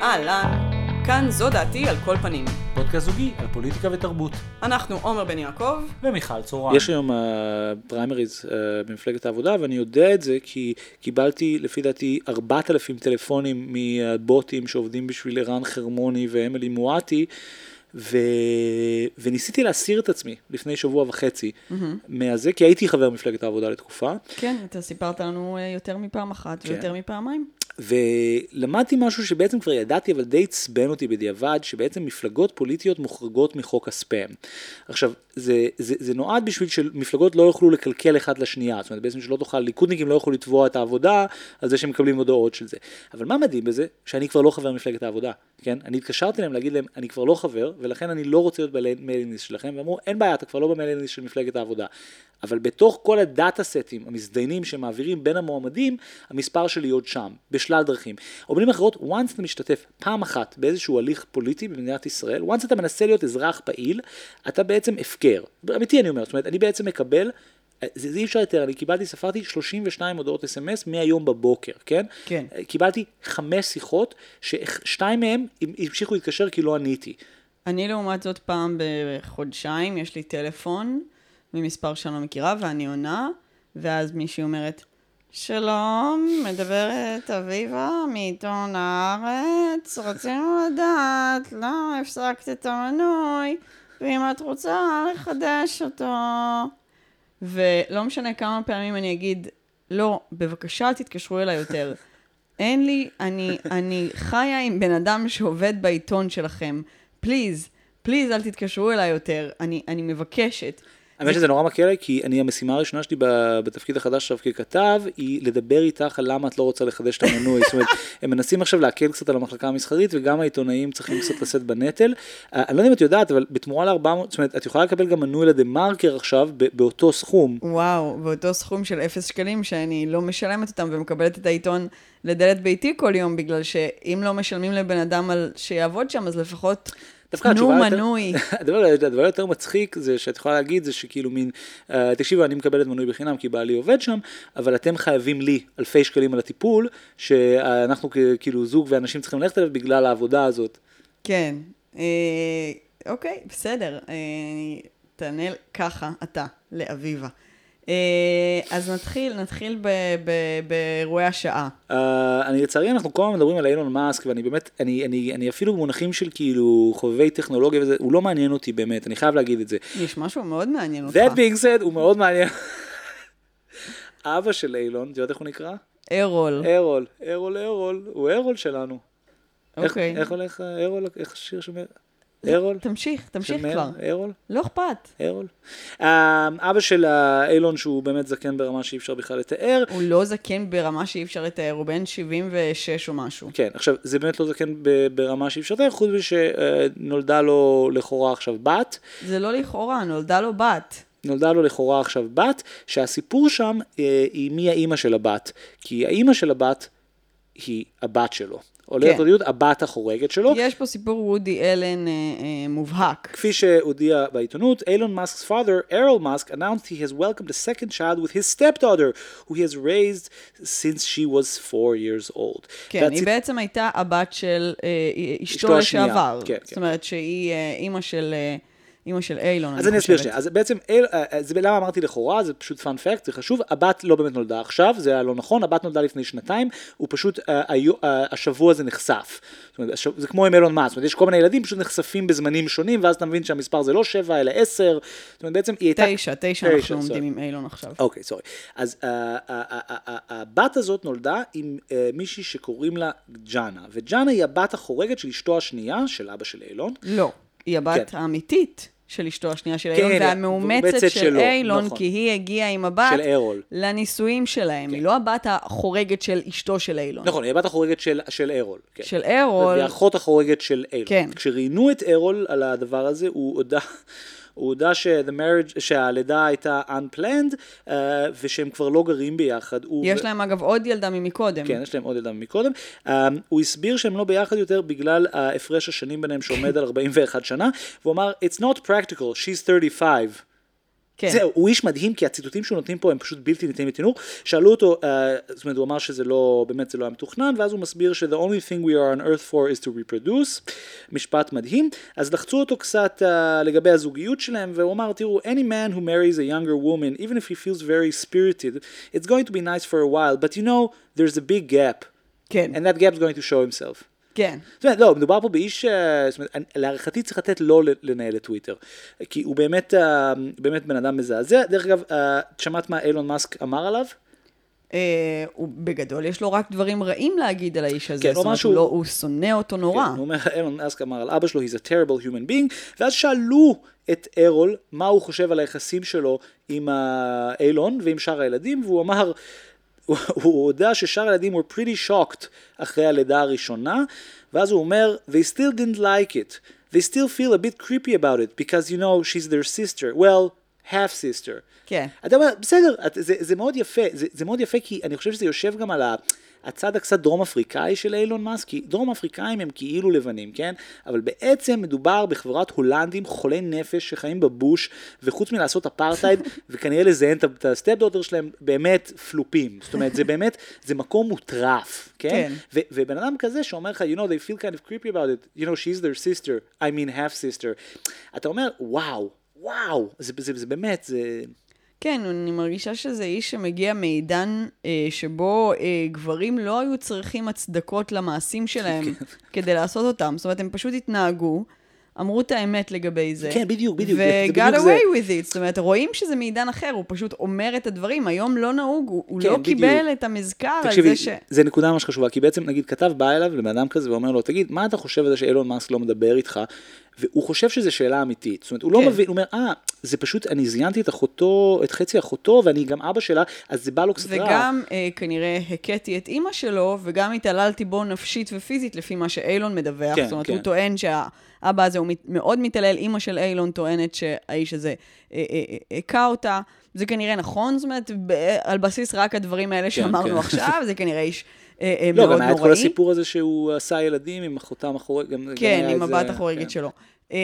אהלן, כאן זו דעתי על כל פנים. פודקאסט זוגי על פוליטיקה ותרבות. אנחנו עומר בן יעקב. ומיכל צורן. יש היום פריימריז uh, במפלגת העבודה ואני יודע את זה כי קיבלתי לפי דעתי 4,000 טלפונים מבוטים שעובדים בשביל ערן חרמוני ואמילי מואטי. ו... וניסיתי להסיר את עצמי לפני שבוע וחצי mm-hmm. מהזה, כי הייתי חבר מפלגת העבודה לתקופה. כן, אתה סיפרת לנו אה, יותר מפעם אחת כן. ויותר מפעמיים. ולמדתי משהו שבעצם כבר ידעתי, אבל די עצבן אותי בדיעבד, שבעצם מפלגות פוליטיות מוחרגות מחוק הספאם. עכשיו, זה, זה, זה נועד בשביל שמפלגות לא יוכלו לקלקל אחד לשנייה, זאת אומרת בעצם שלא תוכל, ליכודניקים לא יוכלו לתבוע את העבודה על זה שהם מקבלים הודעות של זה. אבל מה מדהים בזה? שאני כבר לא חבר מפלגת העבודה, כן? אני התקשרתי להם להגיד להם, אני כבר לא חבר, ולכן אני לא רוצה להיות במיילינליסט שלכם, ואמרו, אין בעיה, אתה כבר לא במיילינליסט של מפלגת העבודה. אבל בתוך כל הדאטה סטים המזדיינים שמעבירים בין המועמדים, המספר שלי עוד שם, בשלל דרכים. או במילים אחרות, once אתה משתתף פעם אחת באיזשהו הליך פוליטי במדינת ישראל, once אתה מנסה להיות אזרח פעיל, אתה בעצם הפקר. אמיתי אני אומר, זאת אומרת, אני בעצם מקבל זה, זה אי אפשר יותר, אני קיבלתי, ספרתי 32 הודעות אס.אם.אס מהיום בבוקר, כן? כן. קיבלתי חמש שיחות, ששתיים מהם המשיכו להתקשר כי לא עניתי. אני לעומת זאת פעם בחודשיים, יש לי טלפון ממספר שאני לא מכירה, ואני עונה, ואז מישהי אומרת, שלום, מדברת אביבה מעיתון הארץ, רצינו לדעת לא הפסקת את המנוי, ואם את רוצה לחדש אותו. ולא משנה כמה פעמים אני אגיד, לא, בבקשה תתקשרו אליי יותר. אין לי, אני, אני חיה עם בן אדם שעובד בעיתון שלכם. פליז, פליז אל תתקשרו אליי יותר, אני, אני מבקשת. האמת שזה נורא מקל עליי, כי אני, המשימה הראשונה שלי בתפקיד החדש עכשיו ככתב, היא לדבר איתך על למה את לא רוצה לחדש את המנוי. זאת אומרת, הם מנסים עכשיו להקל קצת על המחלקה המסחרית, וגם העיתונאים צריכים קצת לשאת בנטל. אה, אני לא יודע אם את יודעת, אבל בתמורה ל-400, זאת אומרת, את יכולה לקבל גם מנוי לדה מרקר עכשיו, באותו סכום. וואו, באותו סכום של 0 שקלים, שאני לא משלמת אותם ומקבלת את העיתון לדלת ביתי כל יום, בגלל שאם לא משלמים לבן אדם על שיעבוד שם, אז לפחות... דווקא התשובה יותר, מנוי. הדבר, הדבר יותר מצחיק זה שאת יכולה להגיד זה שכאילו מין, uh, תקשיבו אני מקבלת מנוי בחינם כי בעלי עובד שם, אבל אתם חייבים לי אלפי שקלים על הטיפול, שאנחנו כאילו זוג ואנשים צריכים ללכת אליו בגלל העבודה הזאת. כן, אה, אוקיי, בסדר, אה, תענה ככה אתה לאביבה. אה, אז נתחיל, נתחיל באירועי השעה. Uh, אני לצערי, אנחנו כל הזמן מדברים על אילון מאסק, ואני באמת, אני, אני, אני אפילו במונחים של כאילו חובבי טכנולוגיה וזה, הוא לא מעניין אותי באמת, אני חייב להגיד את זה. יש משהו מאוד מעניין אותך. That being said, הוא מאוד מעניין. אבא של אילון, את יודעת איך הוא נקרא? ארול. ארול, ארול, ארול, הוא ארול שלנו. אוקיי. איך הולך ארול, איך השיר שומר? ארול? תמשיך, תמשיך כבר. ארול? לא אכפת. ארול. אמ, אבא של אילון שהוא באמת זקן ברמה שאי אפשר בכלל לתאר. הוא לא זקן ברמה שאי אפשר לתאר, הוא בן 76 או משהו. כן, עכשיו זה באמת לא זקן ברמה שאי אפשר לתאר, חוץ מזה שנולדה לו לכאורה עכשיו בת. זה לא לכאורה, נולדה לו בת. נולדה לו לכאורה עכשיו בת, שהסיפור שם אה, היא מי האימא של הבת. כי האימא של הבת היא הבת שלו. או ליתר דיוק, הבת החורגת שלו. יש פה סיפור וודי אלן אה, אה, מובהק. כפי שהודיע בעיתונות, אילון מאסק's father, ארל מאסק, announced he has welcomed a second child with his stepdaughter, who he has raised since she was four years old. כן, היא בעצם הייתה הבת של אה, אשתו לשעבר. כן, כן. זאת אומרת שהיא אימא של... אימא של אילון, אז אני אסביר שנייה, אז בעצם, אל, אה, אה, זה למה אמרתי לכאורה, זה פשוט פאנ פקט, זה חשוב, הבת לא באמת נולדה עכשיו, זה היה לא נכון, הבת נולדה לפני שנתיים, הוא פשוט, אה, השבוע זה נחשף. זאת אומרת, זה כמו עם אילון מאס, זאת אומרת, יש כל מיני ילדים פשוט נחשפים בזמנים שונים, ואז אתה מבין שהמספר זה לא שבע, אלא עשר, זאת אומרת, בעצם היא הייתה... תשע, תשע אנחנו עומדים עם אילון עכשיו. אוקיי, סורי. אז הבת הזאת נולדה עם מישהי שקוראים לה ג'אנה, וג'אנה היא הבת החורגת של אשתו השנייה, של אבא של אילון. לא, היא הבת כן. האמיתית. של אשתו השנייה של אילון, כן, והמאומצת של שלו, אילון, נכון. כי היא הגיעה עם הבת של ארול. לנישואים שלהם. כן. היא לא הבת החורגת של אשתו של אילון. נכון, היא הבת החורגת של, של ארול. כן. של ארול. והאחות החורגת של אילון. כן. כשראיינו את ארול על הדבר הזה, הוא הודה... הוא הודה marriage, שהלידה הייתה unplanned, uh, ושהם כבר לא גרים ביחד. יש להם אגב עוד ילדה ממקודם. כן, יש להם עוד ילדה ממקודם. Um, הוא הסביר שהם לא ביחד יותר בגלל ההפרש השנים ביניהם שעומד על 41 שנה, והוא אמר, it's not practical, she's 35. כן. זהו, הוא איש מדהים, כי הציטוטים שהוא נותנים פה הם פשוט בלתי ניתנים לתינוק. שאלו אותו, uh, זאת אומרת, הוא אמר שזה לא, באמת זה לא היה מתוכנן, ואז הוא מסביר ש- the only thing we are on earth for is to reproduce, משפט מדהים. אז לחצו אותו קצת uh, לגבי הזוגיות שלהם, והוא אמר, תראו, any man who marries a younger woman, even if he feels very spirited, it's going to be nice for a while, but you know, there's a big gap. כן, And that gap is going to show himself. כן. זאת אומרת, לא, מדובר פה באיש, אה, זאת אומרת, להערכתי צריך לתת לו ל- לנהל את טוויטר. כי הוא באמת, אה, באמת בן אדם מזעזע. דרך אגב, אה, שמעת מה אילון מאסק אמר עליו? אה, הוא בגדול, יש לו רק דברים רעים להגיד על האיש הזה. כן, זאת אומרת, שהוא- הוא לא- הוא שונא אותו נורא. כן, הוא אומר, אילון מאסק אמר על אבא שלו, he's a terrible human being, ואז שאלו את ארול מה הוא חושב על היחסים שלו עם אילון ועם שאר הילדים, והוא אמר, הוא הודה ששאר הילדים were pretty shocked אחרי הלידה הראשונה, ואז הוא אומר, they still didn't like it, they still feel a bit creepy about it, because you know she's their sister, well, half sister. כן. אתה אומר, בסדר, זה, זה מאוד יפה, זה, זה מאוד יפה כי אני חושב שזה יושב גם על ה... הצד הקצת דרום אפריקאי של אילון מאסק, כי דרום אפריקאים הם כאילו לבנים, כן? אבל בעצם מדובר בחברת הולנדים חולי נפש שחיים בבוש, וחוץ מלעשות אפרטהייד, וכנראה לזיין את- הסטפ דוטר שלהם, באמת פלופים. זאת אומרת, זה באמת, זה מקום מוטרף, כן? כן. ו- ובן אדם כזה שאומר לך, you know, they feel kind of creepy about it, you know, she's their sister, I mean half sister. אתה אומר, וואו, וואו, זה, זה, זה באמת, זה... כן, אני מרגישה שזה איש שמגיע מעידן אה, שבו אה, גברים לא היו צריכים הצדקות למעשים שלהם כן. כדי לעשות אותם. זאת אומרת, הם פשוט התנהגו, אמרו את האמת לגבי זה. כן, בדיוק, בדיוק, ו-got בדיוק זה. away with it. זאת אומרת, רואים שזה מעידן אחר, הוא פשוט אומר את הדברים. היום לא נהוג, הוא, הוא כן, לא בדיוק. קיבל את המזכר על תקשיבי, זה ש... זה נקודה ממש חשובה, כי בעצם נגיד כתב בא אליו לבן אדם כזה ואומר לו, תגיד, מה אתה חושב על זה שאילון מאסק לא מדבר איתך? והוא חושב שזו שאלה אמיתית. זאת אומרת, הוא לא כן. מבין, הוא אומר, אה, זה פשוט, אני זיינתי את אחותו, את חצי אחותו, ואני גם אבא שלה, אז זה בא לו קצת רע. וגם אה, כנראה הכיתי את אימא שלו, וגם התעללתי בו נפשית ופיזית, לפי מה שאיילון מדווח. כן, זאת אומרת, כן. הוא טוען שהאבא הזה הוא מאוד מתעלל, אימא של איילון טוענת שהאיש הזה אה, אה, אה, הכה אותה. זה כנראה נכון, זאת אומרת, על בסיס רק הדברים האלה שאמרנו כן. עכשיו, זה כנראה איש לא, מאוד גם היה את כל נוראי. הסיפור הזה שהוא עשה ילדים עם מאחורי, גם גם כן, עם הבת החורגת כן. שלו.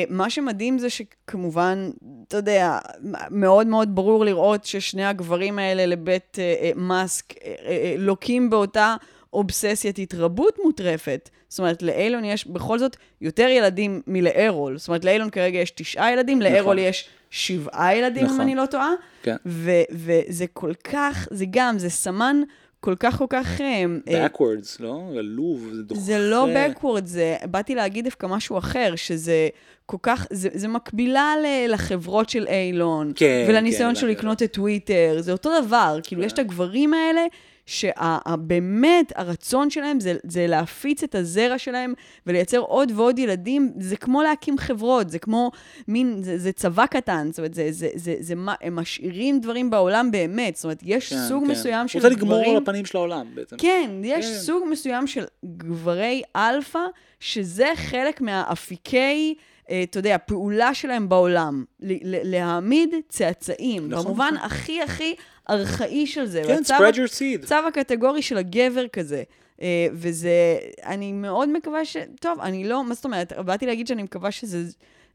מה שמדהים זה שכמובן, אתה יודע, מאוד מאוד ברור לראות ששני הגברים האלה לבית מאסק לוקים באותה אובססיית התרבות מוטרפת. זאת אומרת, לאילון יש בכל זאת יותר ילדים מלארול. זאת אומרת, לאילון כרגע יש תשעה ילדים, לארול יש שבעה ילדים, נכון. אם אני לא טועה. כן. ו- וזה כל כך, זה גם, זה סמן כל כך כל כך... אה, אה, backwards, לא? עלוב, זה דוחה. זה לא backward, זה, באתי להגיד דווקא משהו אחר, שזה כל כך, זה, זה מקבילה ל, לחברות של אילון, כן, ולניסיון כן, שלו לא, לקנות את טוויטר, זה אותו דבר, כאילו יש את הגברים האלה, שבאמת הרצון שלהם זה, זה להפיץ את הזרע שלהם ולייצר עוד ועוד ילדים, זה כמו להקים חברות, זה כמו מין, זה, זה צבא קטן, זאת אומרת, זה, זה, זה, זה, מה, הם משאירים דברים בעולם באמת, זאת אומרת, יש כן, סוג כן. מסוים של רוצה גברים... לגמור על הפנים של העולם בעצם. כן, יש כן. סוג מסוים של גברי אלפא, שזה חלק מהאפיקי, אה, אתה יודע, פעולה שלהם בעולם. להעמיד צאצאים, נכון, במובן נכון. הכי הכי ארכאי של זה. כן, והצו- spread your seed. צו הקטגורי של הגבר כזה. אה, וזה, אני מאוד מקווה ש... טוב, אני לא, מה זאת אומרת? באתי להגיד שאני מקווה שזה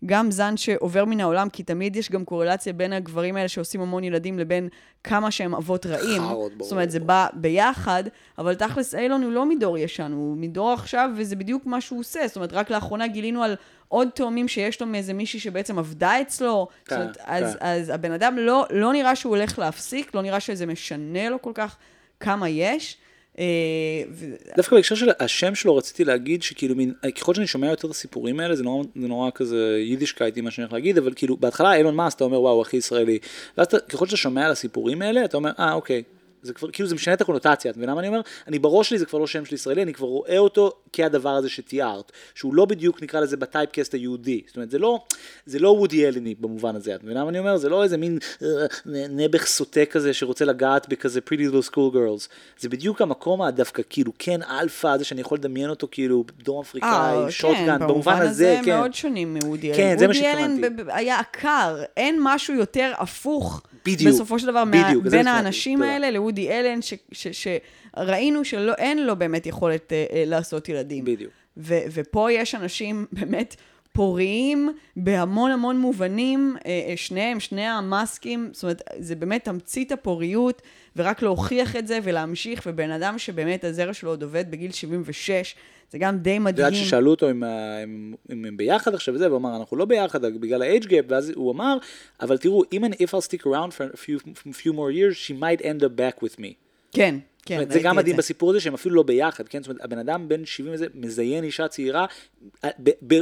גם זן שעובר מן העולם, כי תמיד יש גם קורלציה בין הגברים האלה שעושים המון ילדים לבין כמה שהם אבות רעים. חארות, ברור. זאת אומרת, זה בא ביחד, אבל תכלס אילון הוא לא מדור ישן, הוא מדור עכשיו, וזה בדיוק מה שהוא עושה. זאת אומרת, רק לאחרונה גילינו על עוד תאומים שיש לו מאיזה מישהי שבעצם עבדה אצלו. כן, זאת אומרת, אז, כן. אז הבן אדם לא, לא נראה שהוא הולך להפסיק, לא נראה שזה משנה לו כל כך כמה יש. אה, דווקא בהקשר של השם שלו רציתי להגיד שכאילו מין, ככל שאני שומע יותר את הסיפורים האלה זה נורא, זה נורא כזה יידישקייטי מה שאני הולך להגיד אבל כאילו בהתחלה אילון מאס אתה אומר וואו הכי ישראלי. ואז ככל שאתה שומע על הסיפורים האלה אתה אומר אה אוקיי זה כבר כאילו זה משנה את הקונוטציה, אתה מבין למה אני אומר? אני בראש שלי זה כבר לא שם של ישראלי, אני כבר רואה אותו כהדבר הזה שתיארת, שהוא לא בדיוק נקרא לזה ב typecast היהודי, זאת אומרת זה לא, זה לא וודי אלני במובן הזה, אתה מבין למה אני אומר? זה לא איזה מין אה, נעבך סוטה כזה שרוצה לגעת בכזה pretty little school girls, זה בדיוק המקום הדווקא כאילו כן אלפא הזה שאני יכול לדמיין אותו כאילו דרום אפריקאי, אה, shotgun, כן, במובן הזה, כן. מאוד שונים מוודי אלן. כן, זה מה וודי אלן שהתכוונתי. ב- ב- היה עקר, אין משהו יותר הפוך. בדיוק, בסופו של דבר, בדיוק, מה, בין האנשים. האלה לוודי אלן, ש- ש- שראינו שאין לו באמת יכולת אה, אה, לעשות ילדים. בדיוק. ו- ופה יש אנשים באמת פוריים בהמון המון מובנים, אה, אה, שניהם, שני המאסקים, זאת אומרת, זה באמת תמצית הפוריות, ורק להוכיח את זה ולהמשיך, ובן אדם שבאמת הזרע שלו עוד עובד בגיל 76, זה גם די את מדהים. יודעת ששאלו אותו אם, אם, אם הם ביחד עכשיו וזה, והוא אמר, אנחנו לא ביחד בגלל ה-age gap, ואז הוא אמר, אבל תראו, אם אני, if I'll stick around for a few, few more years, she might end up back with me. כן, כן, אומרת, זה גם מדהים בסיפור הזה שהם אפילו לא ביחד, כן? זאת אומרת, הבן אדם בן 70 וזה, מזיין אישה צעירה אה,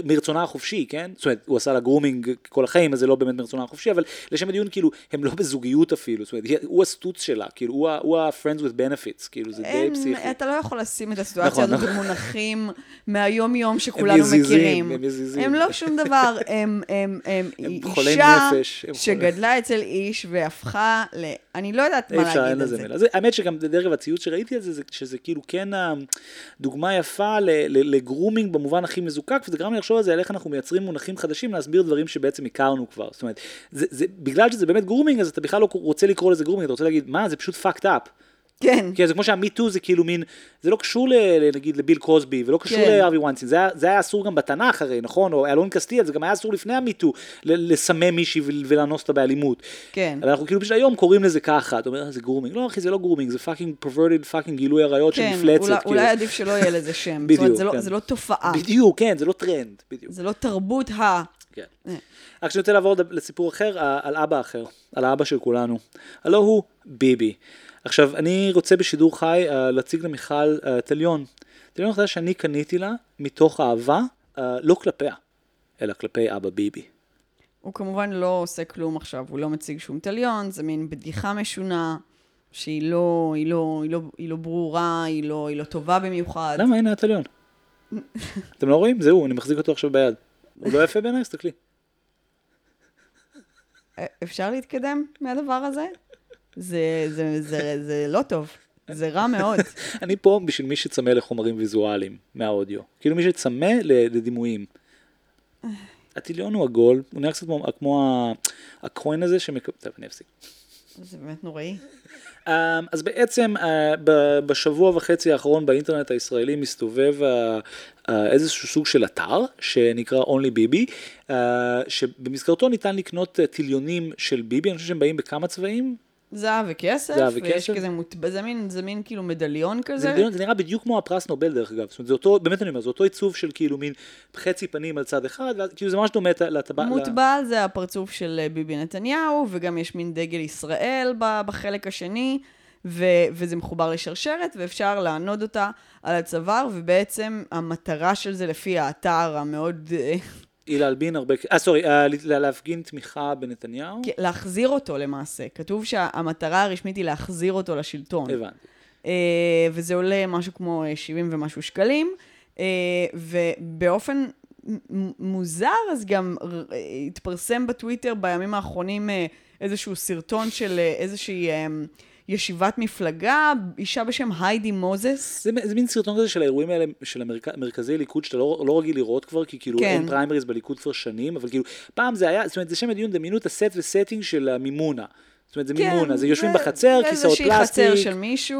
מרצונה החופשי, כן? זאת אומרת, הוא עשה לה grooming כל החיים, אז זה לא באמת מרצונה החופשי, אבל לשם הדיון, כאילו, הם לא בזוגיות אפילו, זאת אומרת, הוא הסטוץ שלה, כאילו, הוא הוא ה-friends with benefits, כאילו, זה די פסיכי. אתה לא יכול לשים את הסיטואציה נכון, הזאת נכון. במונחים מהיום-יום שכולנו יזיזים, מכירים. הם יזיזים. הם לא שום דבר, הם, הם, הם, הם אישה נפש, הם שגדלה אצל איש והפכה ל... אני לא יודעת מה להגיד על. זה- האמת שגם דרך אגב הציוץ שראיתי על זה, זה שזה כאילו כן דוגמה יפה ל grooming במובן הכי מזוקק, וזה גרם לי לחשוב על זה, על איך אנחנו מייצרים מונחים חדשים להסביר דברים שבעצם הכרנו כבר. זאת אומרת, זה, זה, בגלל שזה באמת grooming, אז אתה בכלל לא רוצה לקרוא לזה grooming, אתה רוצה להגיד, מה, זה פשוט fucked up. כן, כן, זה כמו שה MeToo זה כאילו מין, זה לא קשור ל- נגיד לביל קוסבי, ולא קשור כן. להארווי ויינסטין, זה, זה היה אסור גם בתנ"ך הרי, נכון? או אלון קסטיאל, זה גם היה אסור לפני ה MeToo, לסמם מישהי ול- ולאנוס אותה באלימות. כן. אבל אנחנו כאילו בשביל היום קוראים לזה ככה, אתה אומר, "אה, זה grooming. לא אחי, זה לא grooming, זה fucking perverted fucking גילוי עריות של כן, מפלצת. אולי, כאילו. אולי עדיף שלא יהיה לזה שם. זאת בדיוק, אומרת, זה לא, כן. זה לא תופעה, בדיוק, כן, זה לא טרנד, בדיוק. זה לא תרבות ה... כן. אה. רק שאני רוצה לעבור לסיפור אחר, על אבא אחר, על האבא של כולנו. הלא הוא ביבי. עכשיו, אני רוצה בשידור חי אה, להציג למיכל אה, תליון. תליון חדש שאני קניתי לה מתוך אהבה, אה, לא כלפיה, אלא כלפי אבא ביבי. הוא כמובן לא עושה כלום עכשיו, הוא לא מציג שום תליון, זה מין בדיחה משונה, שהיא לא, היא לא, היא לא, היא לא ברורה, היא לא, היא לא טובה במיוחד. למה? הנה התליון. אתם לא רואים? זהו, אני מחזיק אותו עכשיו ביד. הוא לא יפה בעיניי? תסתכלי. אפשר להתקדם מהדבר הזה? זה, זה, זה, זה לא טוב, זה רע מאוד. אני פה בשביל מי שצמא לחומרים ויזואליים מהאודיו. כאילו מי שצמא לדימויים. הטיליון הוא עגול, הוא נראה קצת כמו, כמו ה- הקוין הזה שמקבל... טוב, אני אפסיק. זה באמת נוראי. Um, אז בעצם ב- בשבוע וחצי האחרון באינטרנט הישראלי מסתובב איזשהו סוג של אתר שנקרא Only ביבי, uh, שבמסגרתו ניתן לקנות טיליונים של ביבי, אני חושב שהם באים בכמה צבעים. זהב וכסף, זהב ויש. כזה מוטבע, זה מין, זה מין כאילו מדליון זה, כזה. דיון, זה נראה בדיוק כמו הפרס נובל דרך אגב, זאת אומרת זה אותו, באמת אני אומר, זה אותו עיצוב של כאילו מין חצי פנים על צד אחד, כאילו זה ממש דומה לט- לטבע... מוטבע על זה הפרצוף של אה, ביבי נתניהו, וגם יש מין דגל ישראל בחלק השני, ו- וזה מחובר לשרשרת, ואפשר לענוד אותה על הצוואר, ובעצם המטרה של זה לפי האתר המאוד... אה, הילה אלבין הרבה, אה סורי, אה, לה- להפגין תמיכה בנתניהו, כן, להחזיר אותו למעשה. כתוב שהמטרה הרשמית היא להחזיר אותו לשלטון. הבנתי. אה, וזה עולה משהו כמו אה, 70 ומשהו שקלים, אה, ובאופן מוזר, אז גם אה, התפרסם בטוויטר בימים האחרונים אה, איזשהו סרטון של אה, איזושהי אה, ישיבת מפלגה, אישה בשם היידי מוזס. זה, זה מין סרטון כזה של האירועים האלה, של המרכ... מרכזי ליכוד, שאתה לא, לא רגיל לראות כבר, כי כאילו כן. אין פריימריז בליכוד כבר שנים, אבל כאילו, פעם זה היה, זאת אומרת, זה לשם הדיון, דמיינו את ה set ו setting של המימונה. זאת אומרת, זה כן, מימונה, זה יושבים בחצר, כיסאות פלסטיק.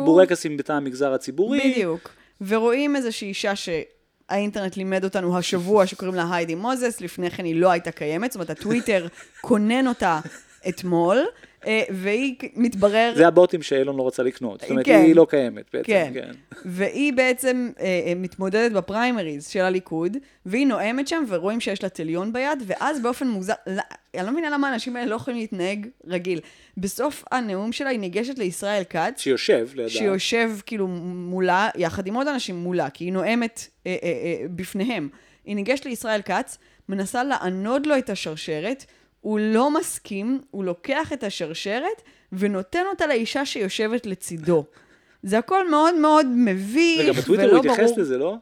בורקסים בתא המגזר הציבורי. בדיוק. ורואים איזושהי אישה שהאינטרנט לימד אותנו השבוע שקוראים לה היידי מוזס, לפני כן היא לא הייתה קיימת, זאת אומרת הטוויטר כונן אותה אתמול, והיא מתברר... זה הבוטים שאילון לא רצה לקנות, זאת אומרת, כן. היא לא קיימת בעצם, כן. כן. והיא בעצם אה, אה, מתמודדת בפריימריז של הליכוד, והיא נואמת שם, ורואים שיש לה טליון ביד, ואז באופן מוזר, לא, אני לא מבינה למה האנשים האלה לא יכולים להתנהג רגיל. בסוף הנאום שלה היא ניגשת לישראל כץ, שיושב לידה. שיושב כאילו מולה, יחד עם עוד אנשים מולה, כי היא נואמת אה, אה, אה, בפניהם. היא ניגשת לישראל כץ, מנסה לענוד לו את השרשרת, הוא לא מסכים, הוא לוקח את השרשרת ונותן אותה לאישה שיושבת לצידו. זה הכל מאוד מאוד מביך, רגע, בטוויטר ולא הוא התייחס ברור... לזה, לא?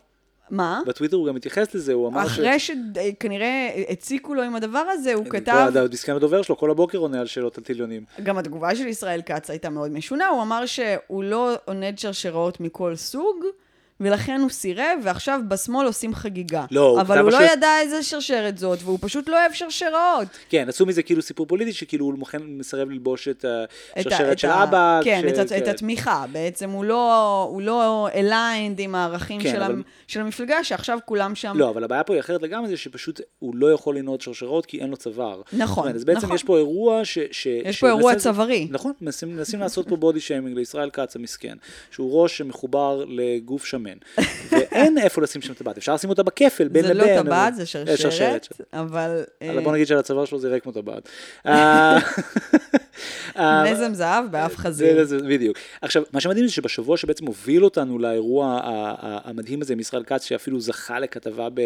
מה? בטוויטר הוא גם התייחס לזה, הוא אמר ש... אחרי שכנראה הציקו לו עם הדבר הזה, הוא כל כתב... הדיסקאנט הדובר שלו כל הבוקר עונה על שאלות על טיליונים. גם התגובה של ישראל כץ הייתה מאוד משונה, הוא אמר שהוא לא עונד שרשראות מכל סוג, ולכן הוא סירב, ועכשיו בשמאל עושים חגיגה. לא, הוא אבל כתב הוא לא משהו- ידע איזה שרשרת זאת, והוא פשוט לא אוהב שרשראות. כן, עשו מזה כאילו סיפור פוליטי, שכאילו הוא מוכן, מסרב ללבוש את השרשרת את של ה- אבא. כן, כש- את, ה- את כן. התמיכה. בעצם הוא לא, הוא לא aligned עם הערכים כן, של, אבל- המ, של המפלגה, שעכשיו כולם שם... לא, אבל הבעיה פה היא אחרת לגמרי, זה שפשוט הוא לא יכול לנעוד שרשרות כי אין לו צוואר. נכון, אומרת, אז בעצם נכון. יש פה אירוע ש... ש יש פה אירוע צווארי. נכון, מנסים, לעשות פה בודי שיימינג לישראל כץ המסכן, שהוא ראש שמחובר לגוף שמן, ואין איפה לשים שם טבעת, אפשר לשים אותה בכפל, בין זה לבין. לא אבל- טבעת, זה אה, שרשרת, אבל... אבל אה, בוא נגיד שעל הצוואר שלו זה ריק כמו טבעת. אה, אה, נזם זהב באף זה, חזיר. זה, בדיוק. עכשיו, מה שמדהים זה שבשבוע שבעצם הוביל אותנו לאירוע המדהים הזה עם ישראל כץ, שאפילו זכה לכתבה ב...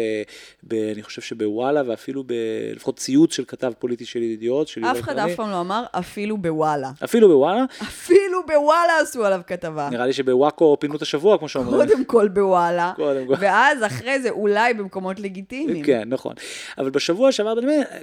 ב אני חושב שבוואלה, ואפילו ב... לפחות ציוץ של כתב פוליטי של ידיעות, של אף אחד. אף פעם לא אמר אפילו בוואלה. אפילו בוואלה, אפילו בוואלה עשו עליו כתבה. נראה לי שבוואקו פינו את השבוע, כמו שאומרים. קודם כל בוואלה, קודם כל. ואז אחרי זה אולי במקומות לגיטימיים. כן, נכון. אבל בשבוע שעבר,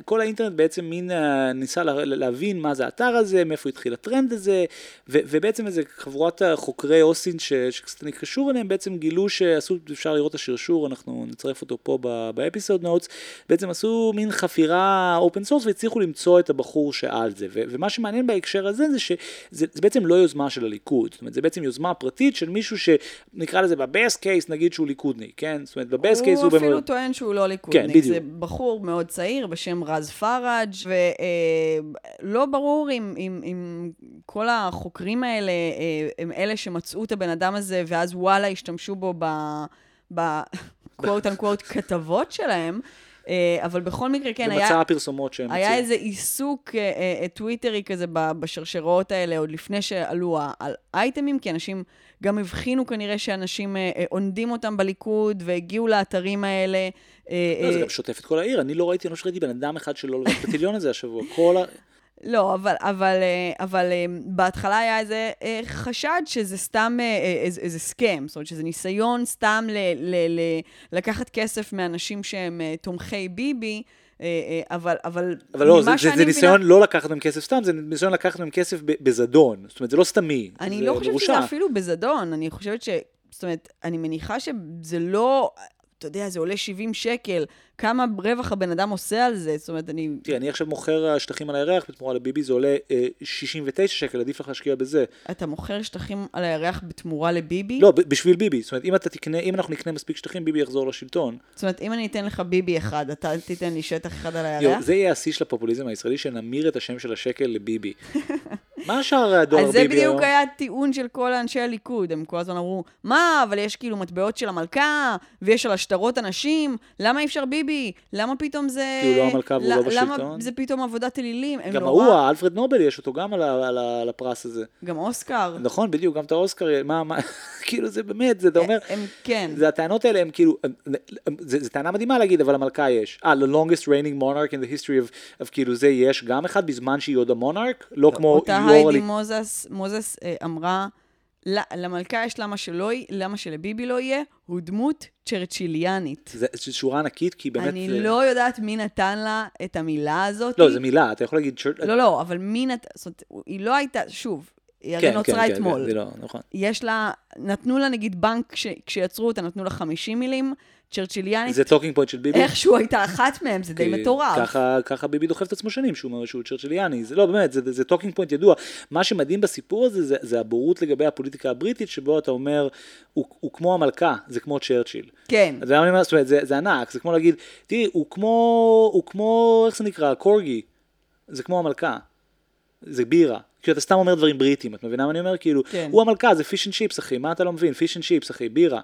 כל האינטרנט בעצם מין אה, ניסה לה, להבין מה זה האתר הזה, מאיפה התחיל הטרנד הזה, ו, ובעצם איזה חבורת חוקרי אוסין ש- שקצת אני קשור אליהם, בעצם גילו שעשו, אפשר לראות את השרשור, אנחנו נצרף אותו פה באפיסוד נוטס, בעצם עשו מין חפירה open source והצליחו למצוא את הבחור שעל זה, ו, ומה שמעניין בהקשר הזה זה שזה זה בעצם לא יוזמה של הליכוד, זאת אומרת, זה בעצם יוזמה פרטית של מישהו שנקרא לזה ב best case, נגיד שהוא ליכודניק, כן? זאת אומרת, ב best case הוא... הוא אפילו באמת- טוען שהוא לא ליכודניק. כן, בדיוק. זה בחור מאוד צעיר בשם רז פראג', ולא ברור אם, אם, אם כל החוקרים האלה אה, הם אלה שמצאו את הבן אדם הזה, ואז וואלה השתמשו בו ב... ב... קוואט אנקוואט כתבות שלהם, אה, אבל בכל מקרה, כן, היה... במצע הפרסומות שהם היה מציעים. איזה עיסוק אה, אה, טוויטרי כזה ב- בשרשראות האלה, עוד לפני שעלו ה- על אייטמים, כי אנשים גם הבחינו כנראה שאנשים אה, אה, עונדים אותם בליכוד, והגיעו לאתרים האלה. אה, לא, זה אה, גם שוטף את כל העיר, אני לא ראיתי, אני לא ראיתי בן אדם אחד שלא לבש את הטיליון הזה השבוע, כל ה... לא, אבל, אבל, אה, אבל אה, בהתחלה היה איזה אה, חשד שזה סתם איזה, איזה סכם, זאת אומרת שזה ניסיון סתם ל, ל, ל, לקחת כסף מאנשים שהם תומכי ביבי, אבל, אבל, אבל לא, זה, זה, זה מבינה- ניסיון לא לקחת מהם כסף סתם, זה ניסיון לקחת מהם כסף בזדון, זאת אומרת, זה לא סתמי, אני זה לא חושבת מרושע. שזה אפילו בזדון, אני חושבת ש... זאת אומרת, אני מניחה שזה לא... אתה יודע, זה עולה 70 שקל, כמה רווח הבן אדם עושה על זה? זאת אומרת, אני... תראה, אני עכשיו מוכר שטחים על הירח בתמורה לביבי, זה עולה אה, 69 שקל, עדיף לך להשקיע בזה. אתה מוכר שטחים על הירח בתמורה לביבי? לא, בשביל ביבי, זאת אומרת, אם אתה תקנה, אם אנחנו נקנה מספיק שטחים, ביבי יחזור לשלטון. זאת אומרת, אם אני אתן לך ביבי אחד, אתה תיתן לי שטח אחד על יו, הירח? זה יהיה השיא של הפופוליזם הישראלי, שנמיר את השם של השקל לביבי. מה השאר הדואר אז זה ביבי בדיוק? היה הטיעון של כל אנשי הליכוד, הם כל הזמן אמרו, מה, אבל יש כאילו מטבעות של המלכה, ויש על השטרות אנשים, למה אי אפשר ביבי? למה פתאום זה... כי הוא לא המלכה והוא לא בשלטון? למה זה פתאום עבודת אלילים? גם ההוא, האלפרד נובל, יש אותו גם על ה- על ה- על הפרס הזה. גם אוסקר. נכון, בדיוק, גם את האוסקר, מה, מה, כאילו זה באמת, זה, אתה אומר, הם, כן. זה הטענות האלה הם כאילו, זה טענה מדהימה להגיד, אבל המלכה יש. אה, the longest reigning monarch in the history of, of כאילו זה יש גם אחד בזמן שהיא עוד המונארק, לא כמו אותה יו"ר היידי. מוזס, מוזס אה, אמרה, "ל- למלכה יש למה שלא, למה שלביבי לא יהיה, הוא דמות צ'רצ'יליאנית. זו שורה ענקית, כי באמת אני זה... לא יודעת מי נתן לה את המילה הזאת. לא, זו מילה, אתה יכול להגיד... צ'ר- לא, לא, אבל מי נתן... זאת אומרת, היא לא הייתה, שוב, היא הרי כן, נוצרה כן, כן, אתמול. זה לא, נכון. יש לה, נתנו לה נגיד בנק, כש, כשיצרו אותה, נתנו לה 50 מילים, צ'רצ'יליאנית, זה talking point של ביבי? איכשהו הייתה אחת מהם, זה די מטורף. ככה, ככה ביבי דוחף את עצמו שנים, שהוא אומר שהוא צ'רצ'יליאני, זה לא, באמת, זה, זה talking point ידוע. מה שמדהים בסיפור הזה, זה, זה הבורות לגבי הפוליטיקה הבריטית, שבו אתה אומר, הוא, הוא כמו המלכה, זה כמו צ'רצ'יל. כן. מה אני אומר? זאת אומרת, זה, זה ענק, זה כמו להגיד, תראי, הוא כמו, הוא כמו, איך זה נקרא, קורגי, זה כמו המלכה, זה בירה. כאילו אתה סתם אומר דברים בריטים, את מבינה מה אני אומר? כאילו, כן. הוא המלכה, זה fish and chips, אחי, מה אתה לא מבין? fish and chips, אחי, בירה.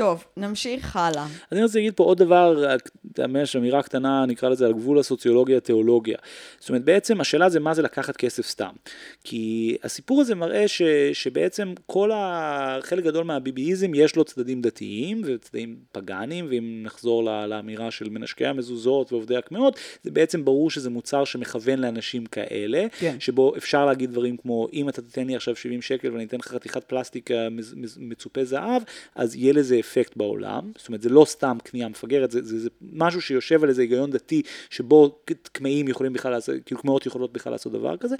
טוב, נמשיך הלאה. אני רוצה להגיד פה עוד דבר, ממש אמירה קטנה, נקרא לזה על גבול הסוציולוגיה-תיאולוגיה. זאת אומרת, בעצם השאלה זה מה זה לקחת כסף סתם. כי הסיפור הזה מראה ש, שבעצם כל ה... חלק גדול מהביביזם יש לו צדדים דתיים וצדדים פגאנים, ואם נחזור ל- לאמירה של מנשקי המזוזות ועובדי הקמעות, זה בעצם ברור שזה מוצר שמכוון לאנשים כאלה, כן. שבו אפשר להגיד דברים כמו, אם אתה תיתן לי עכשיו 70 שקל ואני אתן לך חתיכת פלסטיק אה, מצופה זהב, אז יהיה לזה אפקט בעולם, זאת אומרת זה לא סתם קנייה מפגרת, זה, זה, זה משהו שיושב על איזה היגיון דתי שבו קמעים יכולים בכלל לעשות, כאילו קמעות יכולות בכלל לעשות דבר כזה,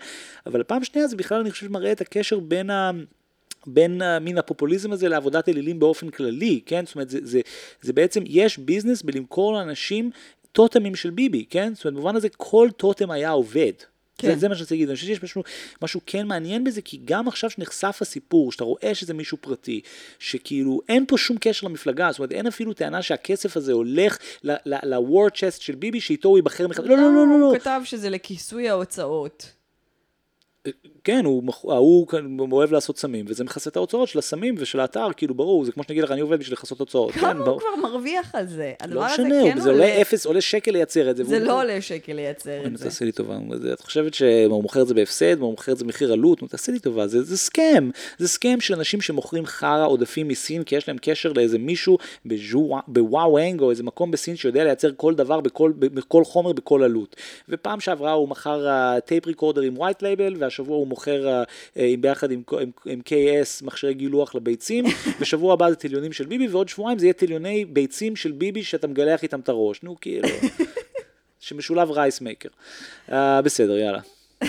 אבל פעם שנייה זה בכלל אני חושב מראה את הקשר בין ה... בין מין הפופוליזם הזה לעבודת אלילים באופן כללי, כן? זאת אומרת, זה, זה, זה בעצם, יש ביזנס בלמכור לאנשים טוטמים של ביבי, כן? זאת אומרת, במובן הזה כל טוטם היה עובד. כן. זה, זה מה שאני רוצה להגיד, אני חושב שיש משהו, משהו כן מעניין בזה, כי גם עכשיו שנחשף הסיפור, שאתה רואה שזה מישהו פרטי, שכאילו אין פה שום קשר למפלגה, זאת אומרת אין אפילו טענה שהכסף הזה הולך ל-war chest של ביבי, שאיתו הוא ייבחר מחדש, לא, לא, לא, לא, לא. הוא כתב שזה לכיסוי ההוצאות. כן, הוא, הוא, הוא אוהב לעשות סמים, וזה מכסה את ההוצאות של הסמים ושל האתר, כאילו ברור, זה כמו שאני אגיד לך, אני עובד בשביל לכסות הוצאות. כמה כן, הוא ברור. כבר מרוויח על זה? לא משנה, כן זה עולה אפס, עולה שקל לייצר את זה. זה לא עולה שקל לייצר את זה. תעשי לי טובה, את חושבת שהוא מוכר את זה בהפסד, הוא מוכר את זה במחיר עלות, תעשי לי טובה, זה, זה scam, זה scam של אנשים שמוכרים חרא עודפים מסין, כי יש להם קשר לאיזה מישהו בוואוונג או איזה מקום בסין שיודע לייצר כל דבר בכל, בכל חומר בכל עלות. ופעם שעברה הוא מכר tape recorder עם white label, והשבוע הוא מוכר אה, ביחד עם, עם, עם KS מכשירי גילוח לביצים, בשבוע הבא זה תליונים של ביבי, ועוד שבועיים זה יהיה תליוני ביצים של ביבי שאתה מגלח איתם את הראש, נו כאילו, שמשולב רייס מייקר. Uh, בסדר, יאללה.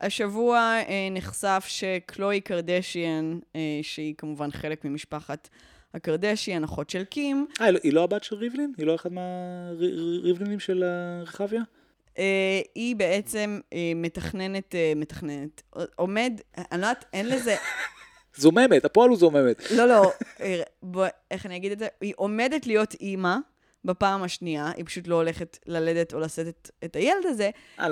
השבוע uh, נחשף שקלוי קרדשיאן, uh, שהיא כמובן חלק ממשפחת הקרדשיאן, אחות של קים. אה, היא לא הבת של ריבלין? היא לא אחד מהריבלינים של רחביה? Uh, היא בעצם uh, מתכננת, uh, מתכננת, עומד, אני לא יודעת, אין לזה... זוממת, הפועל הוא זוממת. לא, לא, בוא, איך אני אגיד את זה? היא עומדת להיות אימא בפעם השנייה, היא פשוט לא הולכת ללדת או לשאת את, את הילד הזה, uh, uh,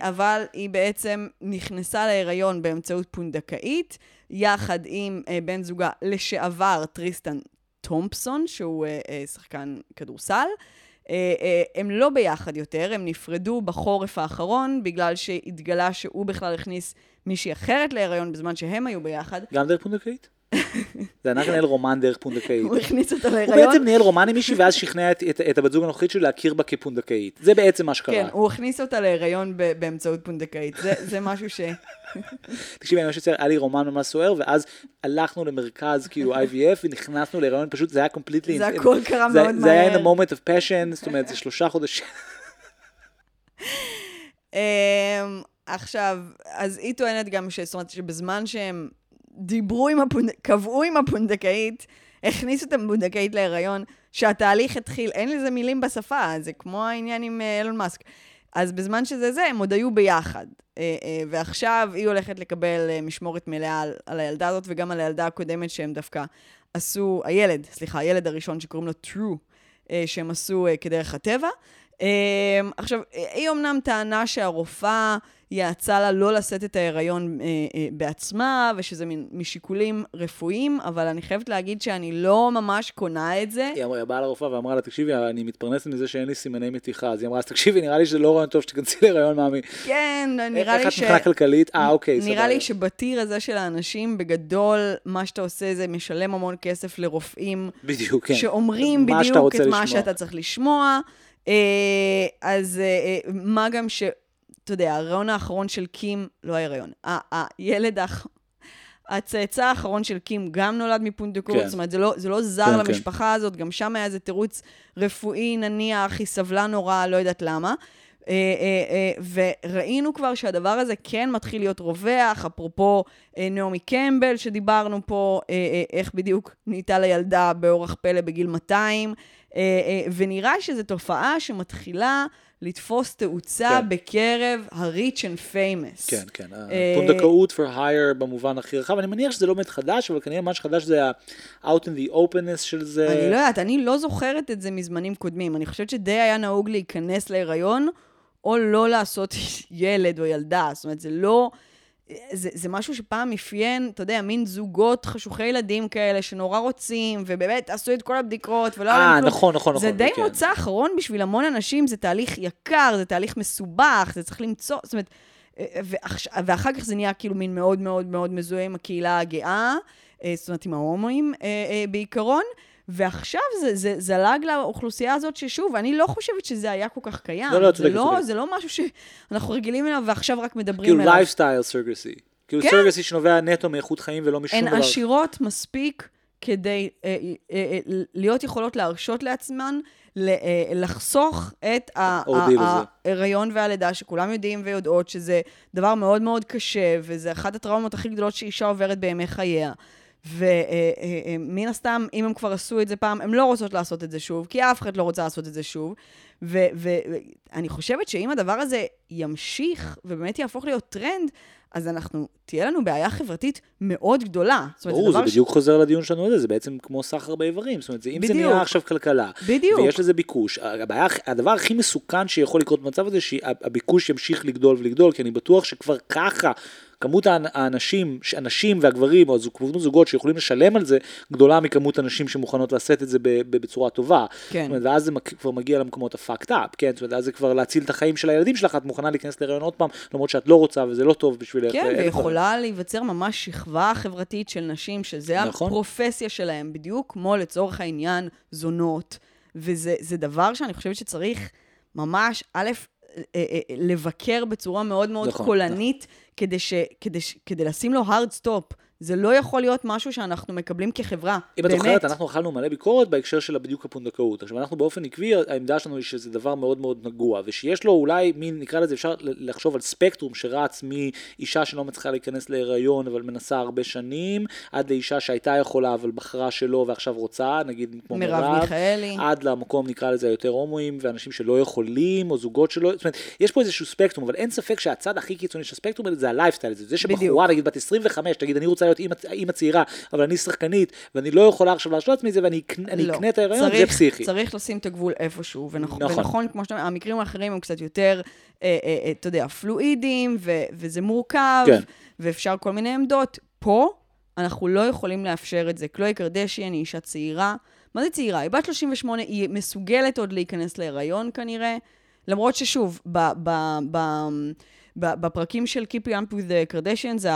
אבל היא בעצם נכנסה להיריון באמצעות פונדקאית, יחד עם uh, בן זוגה לשעבר, טריסטן תומפסון, שהוא uh, uh, שחקן כדורסל. אה, אה, הם לא ביחד יותר, הם נפרדו בחורף האחרון, בגלל שהתגלה שהוא בכלל הכניס מישהי אחרת להיריון בזמן שהם היו ביחד. גם דרך פונדקאית? זה ענק ניהל רומן דרך פונדקאית. הוא הכניס אותה להיריון. הוא בעצם ניהל רומן עם מישהי ואז שכנע את, את, את הבת זוג הנוכחית שלו להכיר בה כפונדקאית. זה בעצם מה שקרה. כן, הוא הכניס אותה להיריון באמצעות פונדקאית. זה, זה משהו ש... תקשיבי, אני חושב שהיה לי רומן ממש סוער, ואז הלכנו למרכז כאילו IVF ונכנסנו להיריון, פשוט זה היה קומפליטלי... זה הכל קרה מאוד מהר. זה היה in a moment of passion, זאת אומרת, זה שלושה חודשים. אמ, עכשיו, אז היא טוענת גם ש... זאת אומרת, שבזמן שהם דיברו עם הפונדקאית, קבעו עם הפונדקאית, הכניסו את הפונדקאית להיריון, שהתהליך התחיל, אין לזה מילים בשפה, זה כמו העניין עם אילון מאסק. אז בזמן שזה זה, הם עוד היו ביחד. אה, אה, ועכשיו היא הולכת לקבל אה, משמורת מלאה על, על הילדה הזאת, וגם על הילדה הקודמת שהם דווקא עשו, הילד, סליחה, הילד הראשון שקוראים לו True, שהם עשו כדרך הטבע. עכשיו, היא אמנם טענה שהרופאה יעצה לה לא לשאת את ההיריון אה, אה, בעצמה, ושזה משיקולים רפואיים, אבל אני חייבת להגיד שאני לא ממש קונה את זה. היא אמרה, באה לרופאה ואמרה לה, תקשיבי, אני מתפרנסת מזה שאין לי סימני מתיחה. אז היא אמרה, אז תקשיבי, נראה לי שזה לא רעיון טוב שתיכנסי להיריון, מאמי. כן, נראה לי ש... איך את מבחינה כלכלית? אה, אוקיי, סבבה. נראה לי שבטיר הזה של האנשים, בגדול, מה שאתה עושה זה משלם המון כסף לרופאים. בדיוק, כן. שאומרים בדיוק את מה שאתה צריך לשמוע. אה, אז מה גם ש... אתה יודע, ההריון האחרון של קים, לא ההריון, הילד האחרון, הצאצא האחרון של קים גם נולד מפונדקאות, כן. זאת אומרת, זה לא, זה לא זר כן, למשפחה כן. הזאת, גם שם היה איזה תירוץ רפואי, נניח, היא סבלה נורא, לא יודעת למה. אה, אה, אה, וראינו כבר שהדבר הזה כן מתחיל להיות רווח, אפרופו נעמי קמבל שדיברנו פה, איך בדיוק נהייתה לילדה באורח פלא בגיל 200, ונראה שזו תופעה שמתחילה לתפוס תאוצה כן. בקרב ה-rich and famous. כן, כן, פונדקאות for hire במובן הכי רחב, אני מניח שזה לא באמת חדש, אבל כנראה מה שחדש זה ה-out in the openness של זה. אני לא יודעת, אני לא זוכרת את זה מזמנים קודמים, אני חושבת שדי היה נהוג להיכנס להיריון. או לא לעשות ילד או ילדה. זאת אומרת, זה לא... זה, זה משהו שפעם אפיין, אתה יודע, מין זוגות חשוכי ילדים כאלה שנורא רוצים, ובאמת עשו את כל הבדיקות ולא היה להם כלום. אה, נכון, נכון, זה נכון. זה די כן. מוצא אחרון בשביל המון אנשים, זה תהליך יקר, זה תהליך מסובך, זה צריך למצוא, זאת אומרת, ואחש, ואחר כך זה נהיה כאילו מין מאוד מאוד מאוד מזוהה עם הקהילה הגאה, אה, זאת אומרת, עם ההומואים אה, בעיקרון. ועכשיו זה, זה זלג לאוכלוסייה הזאת, ששוב, אני לא חושבת שזה היה כל כך קיים. לא, לא, זה לא, זה לא משהו שאנחנו רגילים אליו ועכשיו רק מדברים כאילו אליו. כאילו lifestyle surrogacy. כאילו כן. surrogacy שנובע נטו מאיכות חיים ולא משום הן דבר. הן עשירות מספיק כדי אה, אה, אה, להיות יכולות להרשות לעצמן אה, לחסוך את. ההיריון והלידה, שכולם יודעים ויודעות שזה דבר מאוד מאוד קשה, וזה אחת הטראומות הכי גדולות שאישה עוברת בימי חייה. ומן הסתם, אם הם כבר עשו את זה פעם, הם לא רוצות לעשות את זה שוב, כי אף אחד לא רוצה לעשות את זה שוב. ואני חושבת שאם הדבר הזה ימשיך ובאמת יהפוך להיות טרנד, אז אנחנו, תהיה לנו בעיה חברתית מאוד גדולה. זאת אומרת, ברור, זה ש- בדיוק חוזר לדיון שלנו על זה, זה בעצם כמו סחר באיברים. זאת אומרת, זה- אם זה בדיוק. נהיה עכשיו כלכלה, בדיוק. ויש לזה ביקוש, הבעיה, הדבר הכי מסוכן שיכול לקרות במצב הזה, שהביקוש ימשיך לגדול ולגדול, כי אני בטוח שכבר ככה, כמות האנ- האנשים, הנשים והגברים, או כמות זוגות שיכולים לשלם על זה, גדולה מכמות הנשים שמוכנות לשאת את זה בצורה טובה. כן. אומרת, ואז זה כבר מגיע למקומות ה-fucked up, כן? זאת אומרת, אז זה כבר להציל את החיים של הילדים שלך, את מוכנה להיכנס להיריון עוד פעם, למרות שאת לא רוצה וזה לא טוב בשבילך. כן, לך- ויכולה להיווצר ממש שכבה חברתית של נשים, שזה נכון. הפרופסיה שלהם, בדיוק כמו לצורך העניין זונות. וזה זה דבר שאני חושבת שצריך ממש, א', אה, אה, לבקר בצורה מאוד מאוד נכון, קולנית, כדי, ש, כדי, כדי לשים לו hard stop. זה לא יכול להיות משהו שאנחנו מקבלים כחברה, אם את באמת. זוכרת, אנחנו אכלנו מלא ביקורת בהקשר של בדיוק הפונדקאות. עכשיו, אנחנו באופן עקבי, העמדה שלנו היא שזה דבר מאוד מאוד נגוע, ושיש לו אולי מין, נקרא לזה, אפשר לחשוב על ספקטרום שרץ מאישה שלא מצליחה להיכנס להיריון, אבל מנסה הרבה שנים, עד לאישה שהייתה יכולה, אבל בחרה שלא ועכשיו רוצה, נגיד כמו מרב מרב, מיכאלי. עד למקום, נקרא לזה, היותר הומואים, ואנשים שלא יכולים, או זוגות שלא, זאת אומרת, יש פה איזשהו ספקטרום, אבל אין ספק שהצד הכי קיצוני של הספקטרום זה הלייפסטייל הזה, זה שבחורה. נגיד בת 25, תגיד, אני רוצה להיות אימא- צעירה, אבל אני שחקנית, ואני לא יכולה עכשיו להרשות לעצמי את זה, ואני אקנה אני לא. אקנה את ההיריון, זה פסיכי. צריך לשים את הגבול איפשהו, ונכ... נכון. נכון. ונכון, כמו שאתה אומר, המקרים האחרים הם קצת יותר, אה, אה, אה, אתה יודע, פלואידיים, ו... וזה מורכב, כן. ואפשר כל מיני עמדות. פה, אנחנו לא יכולים לאפשר את זה. קלוי קרדשיאן היא אישה צעירה. מה זה צעירה? היא בת 38, היא מסוגלת עוד להיכנס להיריון כנראה, למרות ששוב. ב, ב ב- בפרקים של Keep Up with the Kardashians,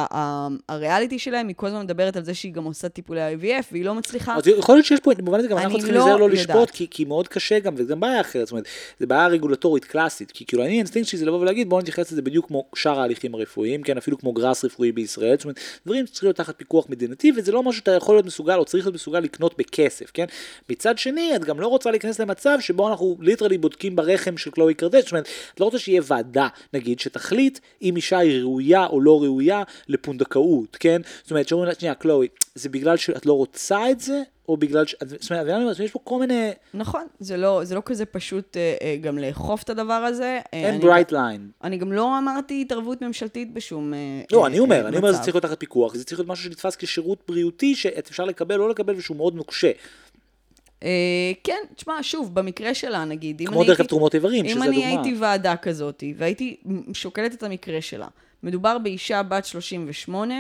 הריאליטי שלהם, היא כל הזמן מדברת על זה שהיא גם עושה טיפולי IVF, והיא לא מצליחה. אז יכול להיות שיש פה, במובן הזה גם אנחנו צריכים לא להיזהר לא יודעת. לשפוט, כי, כי מאוד קשה גם, וזה גם בעיה אחרת, זאת אומרת, זה בעיה רגולטורית קלאסית, כי כאילו אני האינסטינקט שלי זה לבוא ולהגיד, בואו נתייחס לזה בדיוק כמו שאר ההליכים הרפואיים, כן, אפילו כמו גראס רפואי בישראל, זאת אומרת, דברים שצריכים להיות תחת פיקוח מדינתי, וזה לא משהו שאתה יכול להיות מסוגל, או צריך להיות מסוגל לקנות בכסף, כן? מצד שני, את גם לא רוצה להיכנס למצב שבו אנחנו literally בודקים ברחם של קלואי קרדש, זאת אומרת, את לא רוצה שיהיה ועדה, נגיד, שתחליט אם אישה היא ראויה או לא ראויה לפונדקאות, כן? זאת אומרת, שאומרים לה, שנייה, קלואי, זה בגלל שאת לא רוצה את זה, או בגלל ש... זאת אומרת, יש פה כל מיני... נכון, זה לא, זה לא כזה פשוט אה, אה, גם לאכוף את הדבר הזה. אה, אין bright line. אני גם לא אמרתי התערבות ממשלתית בשום לא, אה, אני אומר, אה, אני אומר, זה. צריך להיות תחת פיקוח, זה צריך להיות משהו שנתפס כשירות בריאותי, שאפשר לקבל או לא לקבל, ושהוא מאוד נוקשה. אה, כן, תשמע, שוב, במקרה שלה, נגיד, אם כמו אני דרך. תרומות איברים, אם שזה אני הדוגמה. הייתי ועדה כזאת, והייתי שוקלת את המקרה שלה, מדובר באישה בת 38,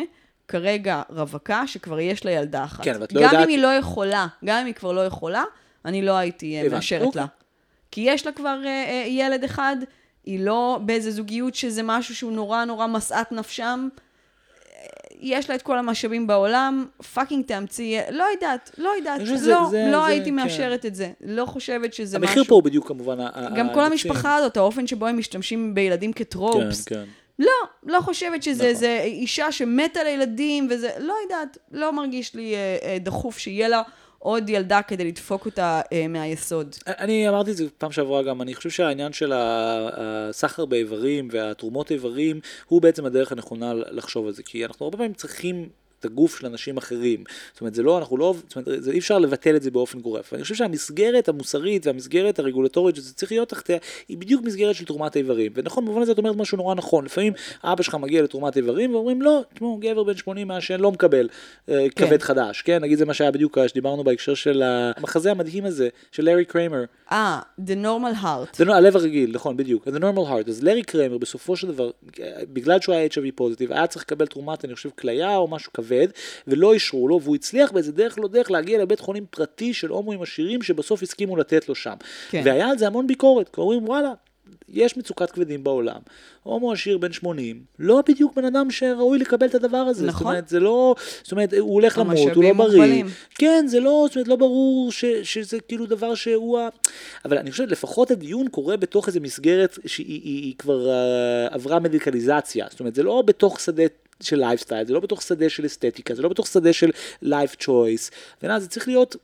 כרגע רווקה, שכבר יש לה ילדה אחת. כן, אבל את לא גם יודעת- אם היא לא יכולה, גם אם היא כבר לא יכולה, אני לא הייתי אה, מאשרת אוקיי. לה. כי יש לה כבר אה, אה, ילד אחד, היא לא באיזה זוגיות שזה משהו שהוא נורא נורא משאת נפשם. יש לה את כל המשאבים בעולם, פאקינג תאמצי, לא יודעת, לא יודעת, חושב שזה- לא, זה- לא זה- הייתי כן. מאשרת את זה. לא חושבת שזה משהו... המחיר פה הוא בדיוק כמובן... ה- גם ה- כל הדוקטרינה. המשפחה הזאת, האופן שבו הם משתמשים בילדים כטרופס. כן, כן. לא, לא חושבת שזה נכון. איזה אישה שמתה לילדים וזה, לא יודעת, לא מרגיש לי אה, אה, דחוף שיהיה לה עוד ילדה כדי לדפוק אותה אה, מהיסוד. אני אמרתי את זה פעם שעברה גם, אני חושב שהעניין של הסחר באיברים והתרומות איברים הוא בעצם הדרך הנכונה לחשוב על זה, כי אנחנו הרבה פעמים צריכים את הגוף של אנשים אחרים. זאת אומרת, זה לא, אנחנו לא, זאת אומרת, זה, אי אפשר לבטל את זה באופן גורף. ואני חושב שהמסגרת המוסרית והמסגרת הרגולטורית שזה צריך להיות תחתיה, היא בדיוק מסגרת של תרומת איברים. ונכון, במובן הזה את אומרת משהו נורא נכון. לפעמים אבא שלך מגיע לתרומת איברים ואומרים, לא, תשמעו, גבר בן 80 מעשן לא מקבל אה, כבד חדש, כן? נגיד זה מה שהיה בדיוק, שדיברנו בהקשר של המחזה המדהים הזה, של לארי קריימר. אה, The Normal Heart. לא, הלב הרגיל, נכון, בדיוק. The normal heart. אז לארי קרמר בסופו של דבר, בגלל שהוא היה HIV פוזיטיב, היה צריך לקבל תרומת, אני חושב, כליה או משהו כבד, ולא אישרו לו, והוא הצליח באיזה דרך לא דרך להגיע לבית חולים פרטי של הומואים עשירים, שבסוף הסכימו לתת לו שם. כן. והיה על זה המון ביקורת, כי אומרים, וואלה, יש מצוקת כבדים בעולם. הומו עשיר בן 80, לא בדיוק בן אדם שראוי לקבל את הדבר הזה. נכון. זאת אומרת, זה לא, זאת אומרת, הוא הולך למות, הוא לא בריא. מוגבלים. כן, זה לא, זאת אומרת, לא ברור ש, שזה כאילו דבר שהוא ה... אבל אני חושב, לפחות הדיון קורה בתוך איזו מסגרת שהיא היא, היא כבר uh, עברה מדיקליזציה. זאת אומרת, זה לא בתוך שדה של לייפסטייל, זה לא בתוך שדה של אסתטיקה, זה לא בתוך שדה של life choice, זה צריך להיות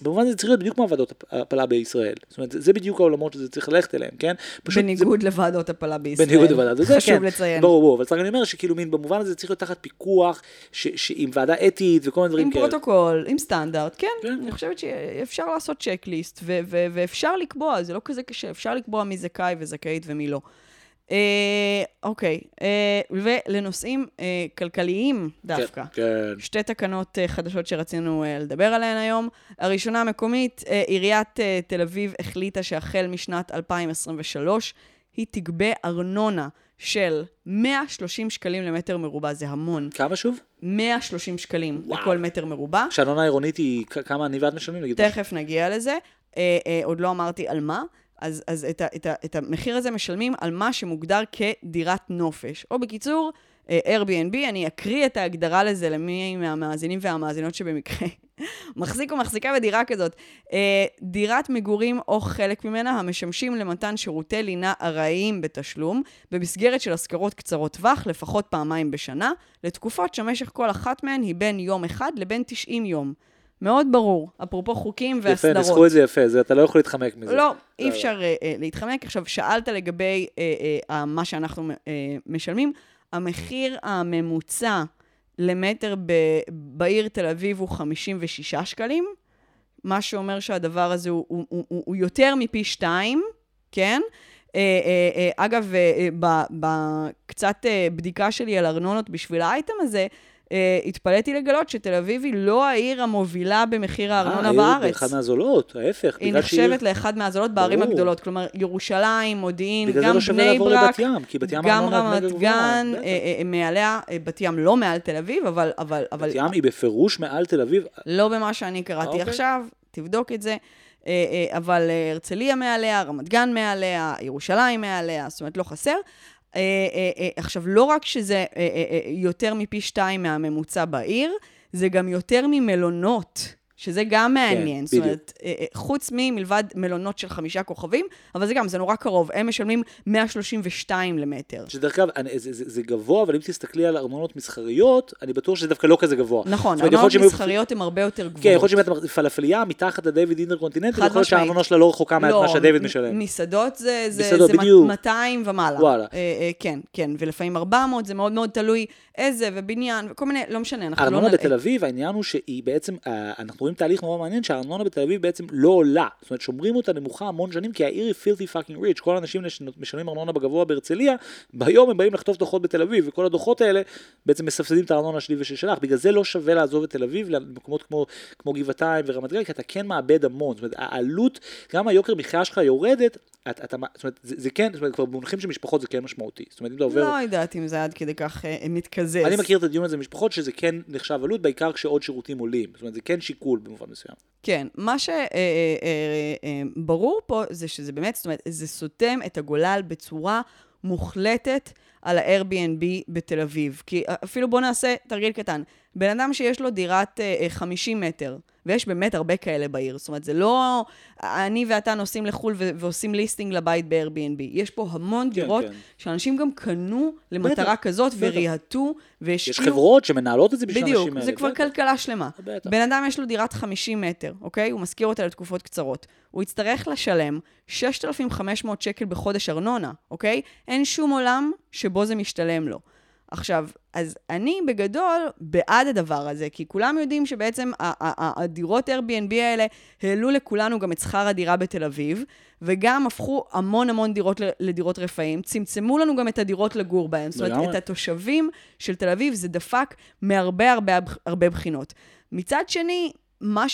במובן הזה זה צריך להיות בדיוק כמו ועדות הפלה בישראל. זאת אומרת, זה בדיוק העולמות שזה צריך ללכת אליהם, כן? פשוט בניגוד זה... לוועדות הפלה בישראל. בניגוד לוועדות, זה חשוב כן. לציין. ברור, ברור, אבל צריך אני אומר שכאילו מין במובן הזה זה צריך להיות תחת פיקוח, ש, ש, עם ועדה אתית וכל מיני דברים כאלה. עם פרוטוקול, עם סטנדרט, כן, כן. אני חושבת שאפשר לעשות checklist, ו- ו- ואפשר לקבוע, זה לא כזה קשה, אפשר לקבוע מי זכאי וזכאית ומי לא. אה, אוקיי, אה, ולנושאים אה, כלכליים דווקא. כן, כן. שתי תקנות אה, חדשות שרצינו אה, לדבר עליהן היום. הראשונה המקומית, אה, עיריית אה, תל אביב החליטה שהחל משנת 2023 היא תגבה ארנונה של 130 שקלים למטר מרובע, זה המון. כמה שוב? 130 שקלים וואו. לכל מטר מרובע. שהארנונה העירונית היא כמה אני ואת משלמים? תכף נגיע לזה. אה, אה, עוד לא אמרתי על מה. אז, אז את, ה, את, ה, את המחיר הזה משלמים על מה שמוגדר כדירת נופש. או בקיצור, אה, Airbnb, אני אקריא את ההגדרה לזה למי מהמאזינים והמאזינות שבמקרה מחזיק או מחזיקה בדירה כזאת. אה, דירת מגורים או חלק ממנה המשמשים למתן שירותי לינה ארעיים בתשלום, במסגרת של השכרות קצרות טווח, לפחות פעמיים בשנה, לתקופות שמשך כל אחת מהן היא בין יום אחד לבין 90 יום. מאוד ברור, אפרופו חוקים יפה, והסדרות. ניסחו את זה יפה, זה, אתה לא יכול להתחמק מזה. לא, אי אפשר uh, uh, להתחמק. עכשיו, שאלת לגבי uh, uh, מה שאנחנו uh, משלמים. המחיר הממוצע למטר ב- בעיר תל אביב הוא 56 שקלים, מה שאומר שהדבר הזה הוא, הוא, הוא, הוא, הוא יותר מפי שתיים, כן? Uh, אגב, בקצת בדיקה שלי על ארנונות בשביל האייטם הזה, uh, התפלאתי לגלות שתל אביב היא לא העיר המובילה במחיר הארנונה אה, בארץ. היא אחת מהזולות, ההפך. היא בגלל שהיא- נחשבת לאחד מהזולות בערים ברור. הגדולות. כלומר, ירושלים, מודיעין, גם לא בני ברק, ים, כי בת ים גם הארנונה רמת גן, בטח. אה, אה, מעליה, אה, בת ים לא מעל תל אביב, אבל... אבל, אבל בת ים היא בפירוש מעל תל אביב. לא במה שאני קראתי אוקיי. עכשיו, תבדוק את זה. אה, אה, אבל אה, הרצליה מעליה, רמת גן מעליה, ירושלים מעליה, זאת אומרת, לא חסר. אה, אה, אה, עכשיו, לא רק שזה יותר מפי שתיים מהממוצע בעיר, זה גם יותר ממלונות. שזה גם מעניין, זאת בדיוק. אומרת, אה, אה, חוץ ממלבד מלונות של חמישה כוכבים, אבל זה גם, זה נורא קרוב, הם משלמים 132 למטר. שדרך אגב, זה, זה, זה גבוה, אבל אם תסתכלי על ארנונות מסחריות, אני בטוח שזה דווקא לא כזה גבוה. נכון, זאת היו- מסחריות הן הרבה יותר גבוהות. כן, יכול להיות שאם את פלאפליה מתחת לדיוויד אינטרקונטיננטל, יכול להיות. שהארנונה שלה לא רחוקה מה- מה שדיוויד משלם. מסעדות זה, זה, מסעדות, זה בדיוק. 200 ומעלה. וואלה. אה, אה, כן, כן, ולפעמים 400, זה מאוד מאוד תלוי איזה, ובניין, וכל מיני, לא משנה, אנחנו לא... הארנונה נ- בתל אביב, העניין הוא שהיא בעצם, אה, אנחנו רואים תהליך נורא מעניין שהארנונה בתל אביב בעצם לא עולה. זאת אומרת, שומרים אותה נמוכה המון שנים, כי העיר היא filthy fucking rich. כל האנשים שמשלמים ארנונה בגבוה בהרצליה, ביום הם באים לחטוף דוחות בתל אביב, וכל הדוחות האלה בעצם מסבסדים את הארנונה שלי ושל שלך. בגלל זה לא שווה לעזוב את תל אביב למקומות כמו, כמו גבעתיים ורמת גן, כי אתה כן מאבד המון. זאת אומרת, העלות, גם היוקר מחיה שלך יורדת, את, אתה, זאת אומרת, זה, זה כן, זאת אומרת, כבר במונחים של משפחות זה כן משמעותי. זאת אומרת, אם אתה עובר... לא יודעת אם זה עד כדי כך אה, מתקזז. אני מכיר את הדיון הזה במשפחות שזה כן נחשב עלות, בעיקר כשעוד שירותים עולים. זאת אומרת, זה כן שיקול במובן מסוים. כן, מה שברור פה זה שזה באמת, זאת אומרת, זה סותם את הגולל בצורה מוחלטת על ה-Airbnb בתל אביב. כי אפילו בואו נעשה תרגיל קטן. בן אדם שיש לו דירת אה, אה, 50 מטר, ויש באמת הרבה כאלה בעיר, זאת אומרת, זה לא אני ואתה נוסעים לחו"ל ו- ועושים ליסטינג לבית ב-Airbnb. יש פה המון כן, דירות כן. שאנשים גם קנו למטרה בטח, כזאת בטח. וריהטו יש והשקיעו. חברות שמנהלות את זה בשביל בדיוק, האנשים האלה. זה כבר בטח. כלכלה שלמה. בטח. בן אדם יש לו דירת 50 מטר, אוקיי? הוא משכיר אותה לתקופות קצרות. הוא יצטרך לשלם 6,500 שקל בחודש ארנונה, אוקיי? אין שום עולם שבו זה משתלם לו. עכשיו, אז אני בגדול בעד הדבר הזה, כי כולם יודעים שבעצם הדירות Airbnb האלה העלו לכולנו גם את שכר הדירה בתל אביב, וגם הפכו המון המון דירות לדירות רפאים, צמצמו לנו גם את הדירות לגור בהן. זאת אומרת. את התושבים של תל אביב זה דפק מהרבה הרבה הרבה בחינות. מצד שני, מה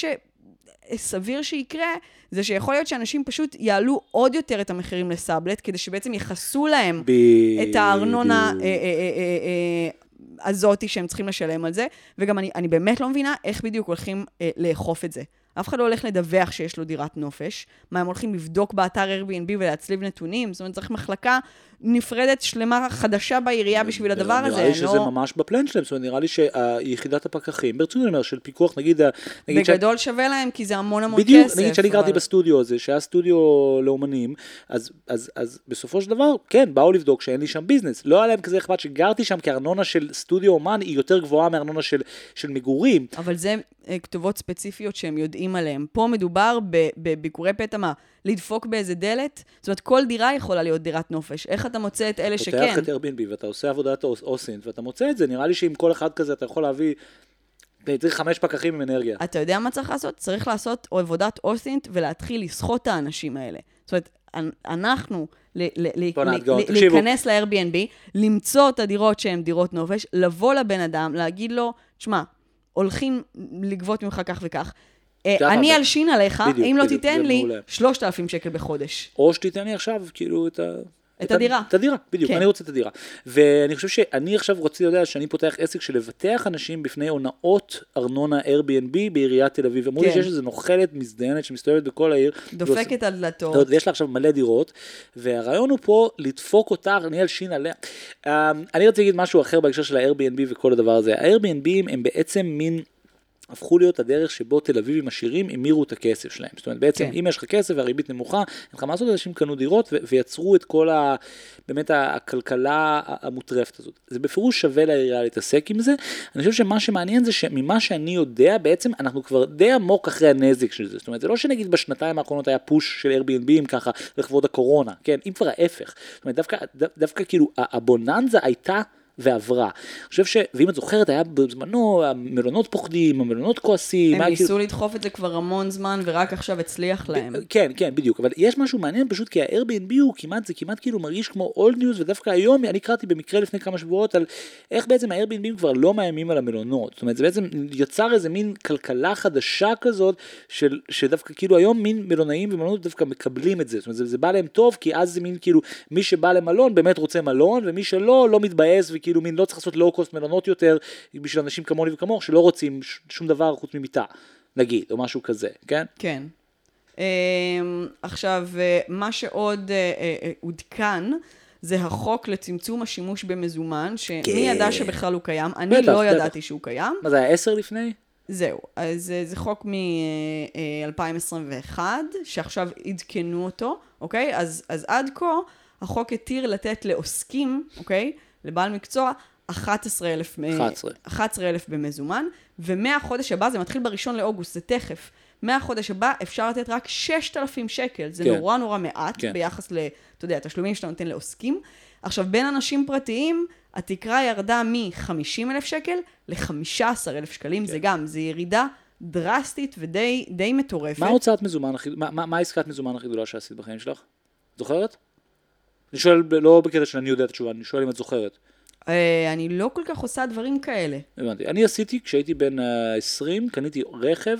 שסביר שיקרה, זה שיכול להיות שאנשים פשוט יעלו עוד יותר את המחירים לסאבלט, כדי שבעצם יכסו להם את הארנונה. אה, אה, אה, הזאתי שהם צריכים לשלם על זה, וגם אני, אני באמת לא מבינה איך בדיוק הולכים לאכוף את זה. אף אחד לא הולך לדווח שיש לו דירת נופש. מה, הם הולכים לבדוק באתר Airbnb ולהצליב נתונים? זאת אומרת, צריך מחלקה נפרדת, שלמה, חדשה בעירייה בשביל הדבר הזה. נראה לי שזה לא... ממש בפלן שלהם, זאת אומרת, נראה לי שיחידת הפקחים, ברצינות אני אומר, של פיקוח, נגיד, בגדול שווה להם, כי זה המון המון בדיוק, כסף. נגיד שאני גרתי בסטודיו הזה, שהיה סטודיו לאומנים, אז, בסופו של דבר, כן, באו לבדוק שאין לי שם ביזנס. לא היה להם כזה אכפת שגרתי שם, כי ארנונה של סטודיו אומן היא יותר גבוהה מארנונה של, של מגורים. אבל זה אה, כתובות ספציפיות שהם יודעים עליהן. פה מדובר בביקורי פתע, מה, לדפוק באיזה דלת? זאת אומרת, כל דירה יכולה להיות דירת נופש. איך אתה מוצא את אלה שכן? פותח את Airbnb ואתה עושה עבודת אוס- אוסינט, ואתה מוצא את זה, נראה לי שעם כל אחד כזה אתה יכול להביא, צריך חמש פקחים עם אנרגיה. אתה יודע מה צריך לעשות? צריך לעשות עבודת אוסינט ולהתחיל לסחוט את האנשים האלה. זאת אומרת, אנ- אנחנו. להיכנס ל-Airbnb, למצוא את הדירות שהן דירות נופש, לבוא לבן אדם, להגיד לו, תשמע, הולכים לגבות ממך כך וכך. אה, אני. אלשין עליך, בדיוק, אם לא בדיוק, תיתן לי מעולה. 3,000 שקל בחודש. או שתיתן לי עכשיו, כאילו, את ה... את הדירה. את הדירה, בדיוק, כן. אני רוצה את הדירה. ואני חושב שאני עכשיו רוצה לדעת שאני פותח עסק של לבטח אנשים בפני הונאות ארנונה Airbnb בעיריית תל אביב. אמרו לי כן. שיש איזה נוכלת מזדיינת שמסתובבת בכל העיר. דופקת על דלתות. ויש לה עכשיו מלא דירות, והרעיון הוא פה לדפוק אותה, אני אלשין עליה. אמ, אני רציתי להגיד משהו אחר בהקשר של ה-Airbnb וכל הדבר הזה. ה-Airbnb הם בעצם מין... הפכו להיות הדרך שבו תל אביבים עשירים המירו את הכסף שלהם. זאת אומרת, בעצם כן. אם יש לך כסף והריבית נמוכה, אין לך מה לעשות, אנשים קנו דירות ו- ויצרו את כל ה... באמת הכלכלה המוטרפת הזאת. זה בפירוש שווה לעירייה להתעסק עם זה. אני חושב שמה שמעניין זה שממה שאני יודע, בעצם אנחנו כבר די עמוק אחרי הנזק של זה. זאת אומרת, זה לא שנגיד בשנתיים האחרונות היה פוש של Airbnb ככה לכבוד הקורונה, כן? אם כבר ההפך. זאת אומרת, דווקא, דו- דווקא כאילו הבוננזה הייתה... ועברה. אני חושב ש... ואם את זוכרת, היה בזמנו, המלונות פוחדים, המלונות כועסים. הם היה כאילו- ניסו לדחוף את זה כבר המון זמן, ורק עכשיו הצליח להם. כן, כן, בדיוק, אבל יש משהו מעניין פשוט כי ה-Airbnb הוא כמעט, זה כמעט כאילו מרגיש כמו אולד ניוז, ודווקא היום אני קראתי במקרה לפני כמה שבועות על איך בעצם ה-Airbnb כבר לא מאיימים על המלונות, זאת אומרת זה בעצם יצר איזה מין כלכלה חדשה כזאת, של, שדווקא כאילו היום מין מלונאים ומלונות דווקא מקבלים את זה, זאת אומרת זה, זה בא להם טוב, כי אז זה מין כאילו מי שבא למלון באמת רוצה מלון, ומי שלא, לא מתבאס וכאילו מין לא צריך לעשות לואו-קוסט מלונות יותר, בשביל אנשים כמוני וכמוך שלא רוצים שום דבר חוץ ממיטה, נגיד, או משהו כזה, כן? כן. אמ, עכשיו, אה, מה שעוד אה, אה, עודכן, זה החוק לצמצום השימוש במזומן, שמי כן. ידע שבכלל הוא קיים? אני לא. ידעתי שהוא קיים. מה זה היה עשר לפני? זהו, אז זה חוק מ-2021, שעכשיו עדכנו אותו, אוקיי? אז, אז עד כה, החוק התיר לתת לעוסקים, אוקיי? לבעל מקצוע, 11,000 מ- 11. 11,000 במזומן, ומהחודש הבא, זה מתחיל בראשון לאוגוסט, זה תכף. מהחודש הבא אפשר לתת רק 6,000 שקל, זה כן. נורא נורא מעט כן. ביחס ל, אתה יודע, תשלומים שאתה נותן לעוסקים. עכשיו, בין אנשים פרטיים, התקרה ירדה מ-50,000 שקל ל-15,000 שקלים, זה גם, זה ירידה דרסטית ודי די מטורפת. מה ההוצאת מזומן הכי, מה, מה, מה העסקת מזומן הכי גדולה שעשית בחיים שלך? זוכרת? אני שואל, לא בקטע שאני יודע את התשובה, אני שואל אם את זוכרת. אה, אני לא כל כך עושה דברים כאלה. הבנתי. אני עשיתי, כשהייתי בן אה, 20, קניתי רכב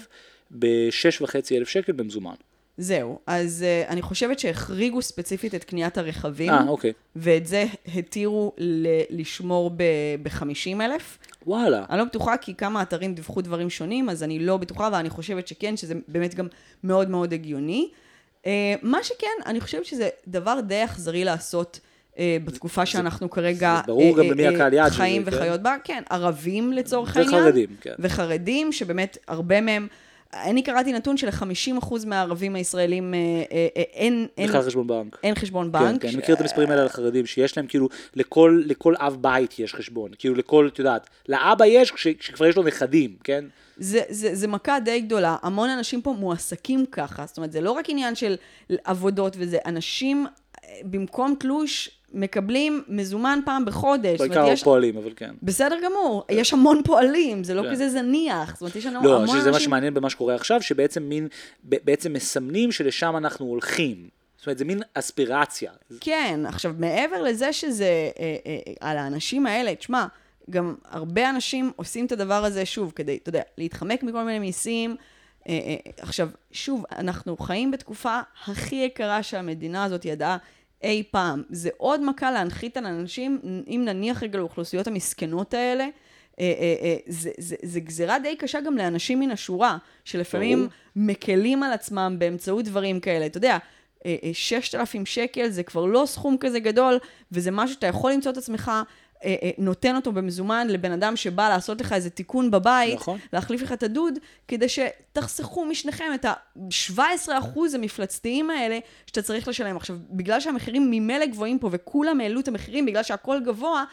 ב-6.5 אלף שקל במזומן. זהו, אז uh, אני חושבת שהחריגו ספציפית את קניית הרכבים, אה, אוקיי. ואת זה התירו ל- לשמור ב-50 אלף. וואלה. אני לא בטוחה כי כמה אתרים דיווחו דברים שונים, אז אני לא בטוחה, ואני חושבת שכן, שזה באמת גם מאוד מאוד הגיוני. Uh, מה שכן, אני חושבת שזה דבר די אכזרי לעשות uh, בתקופה שאנחנו כרגע זה אה, אה, הקהל יעד של זה, חיים כן? וחיות בה. כן, ערבים לצורך העניין. וחרדים, כן. וחרדים, שבאמת הרבה מהם, אני קראתי נתון של-50% מהערבים הישראלים אה, אה, אה, אין, אין, בכלל חשבון בנק. אין חשבון כן, בנק. כן, ש- אני מכיר את המספרים האלה על החרדים, שיש להם כאילו, לכל, לכל אב בית יש חשבון, כאילו לכל, את יודעת, לאבא יש כש- כשכבר יש לו נכדים, כן? זה, זה, זה מכה די גדולה, המון אנשים פה מועסקים ככה, זאת אומרת, זה לא רק עניין של עבודות וזה, אנשים אה, במקום תלוש מקבלים מזומן פעם בחודש. בעיקר יש- פועלים, אבל כן. בסדר גמור, יש המון פועלים, זה לא כן. כזה זניח, זאת אומרת, יש לנו לא, המון שזה מה אנשים... שמעניין במה שקורה עכשיו, שבעצם מין, בעצם מסמנים שלשם אנחנו הולכים. זאת אומרת, זה מין אספירציה. כן, עכשיו, מעבר לזה שזה אה, אה, על האנשים האלה, תשמע, גם הרבה אנשים עושים את הדבר הזה, שוב, כדי, אתה יודע, להתחמק מכל מיני מיסים. אה, אה, עכשיו, שוב, אנחנו חיים בתקופה הכי יקרה שהמדינה הזאת ידעה אי פעם. זה עוד מכה להנחית על אנשים, אם נניח רגע לאוכלוסיות המסכנות האלה, אה, זה, זה, זה גזירה די קשה גם לאנשים מן השורה, שלפעמים. מקלים על עצמם באמצעות דברים כאלה. אתה יודע, אה, אה, 6,000 שקל זה כבר לא סכום כזה גדול, וזה משהו שאתה יכול למצוא את עצמך נותן אותו במזומן לבן אדם שבא לעשות לך איזה תיקון בבית, נכון. להחליף לך את הדוד, כדי שתחסכו משניכם את ה-17% המפלצתיים האלה שאתה צריך לשלם. עכשיו, בגלל שהמחירים ממילא גבוהים פה וכולם העלו את המחירים בגלל שהכל גבוה,